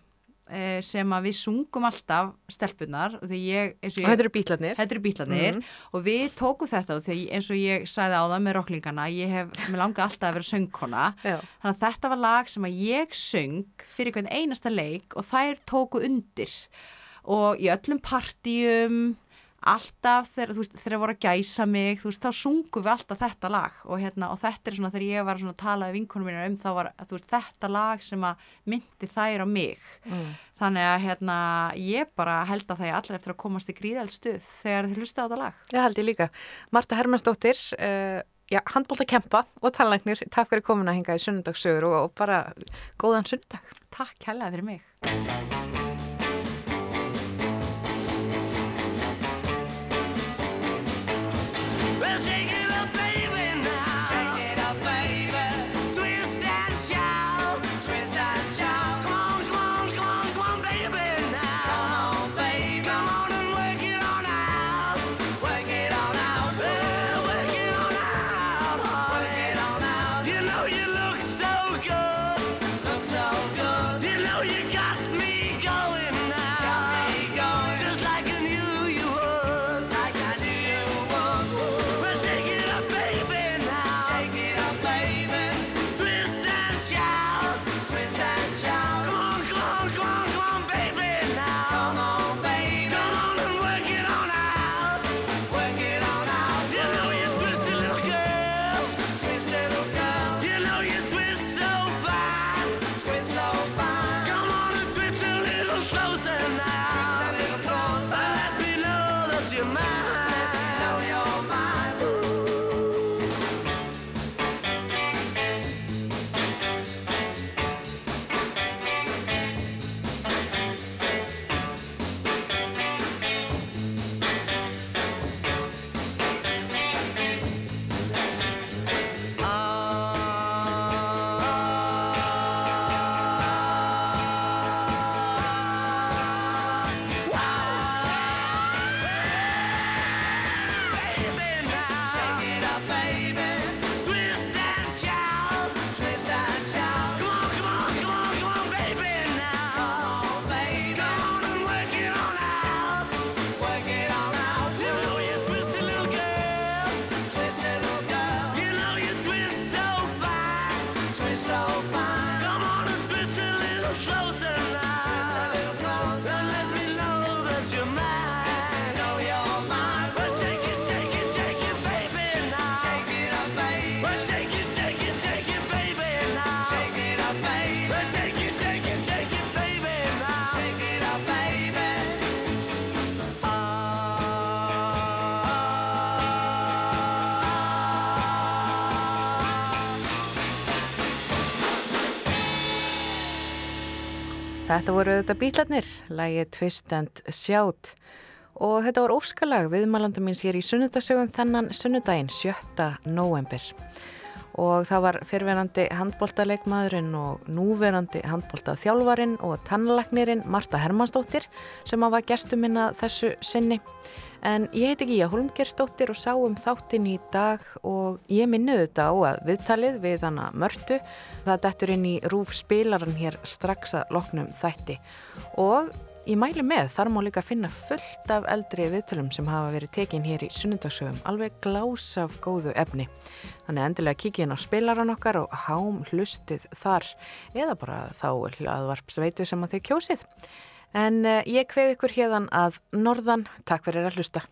sem að við sungum alltaf stelpunar og ég, og þetta eru bítlarnir. Þetta eru bítlarnir Mhm. og við tókum þetta og því eins og ég sagði á það með rocklingana, ég hef, mér langa alltaf að vera söngkona, Já. þannig að þetta var lag sem að ég söng fyrir hvern einasta leik og þær tóku undir og í öllum partíum, alltaf þegar, þú veist, þegar voru að gæsa mig, þú veist, þá sungum við alltaf þetta lag og hérna, og þetta er svona þegar ég var svona að tala við vinkonum mínar um þá var, þú veist, þetta lag sem að myndi þær á mig. Þannig að hérna, ég bara held að það er allir eftir að komast í gríðald stuð þegar þið hlusta á þetta lag. Já, held ég líka. Marta Hermannsdóttir, uh, já, handbólta kempa og tannlæknir. Takk fyrir komuna hinga í sunnudagssögur og, og bara góðan sunnudag. Takk hella fyrir mig. Þetta voru þetta bítlarnir, lagið Twist and Shout og þetta var óskalag viðmælanda míns hér í sunnudagsögun þennan sunnudaginn 7. november og það var fyrverandi handbóltaleikmaðurinn og núverandi handbóltaþjálfarin og tannlagnirinn Marta Hermannsdóttir sem hafa gestum minna þessu sinni En ég heiti Gíja Holmgersdóttir og sáum þáttinn í dag og ég minnuðu þetta á að viðtalið við hana mörtu. Það dettur inn í rúf spilaran hér strax að loknum þætti. Og ég mæli með, þar má líka finna fullt af eldri viðtölum sem hafa verið tekin hér í sunnundagsögum, alveg glás af góðu efni. Þannig endilega kikið inn á spilaran okkar og hám hlustið þar eða bara þá hlaðvarpsveitu sem að þið kjósið. En uh, ég kveð ykkur hérðan að norðan, takk fyrir að hlusta.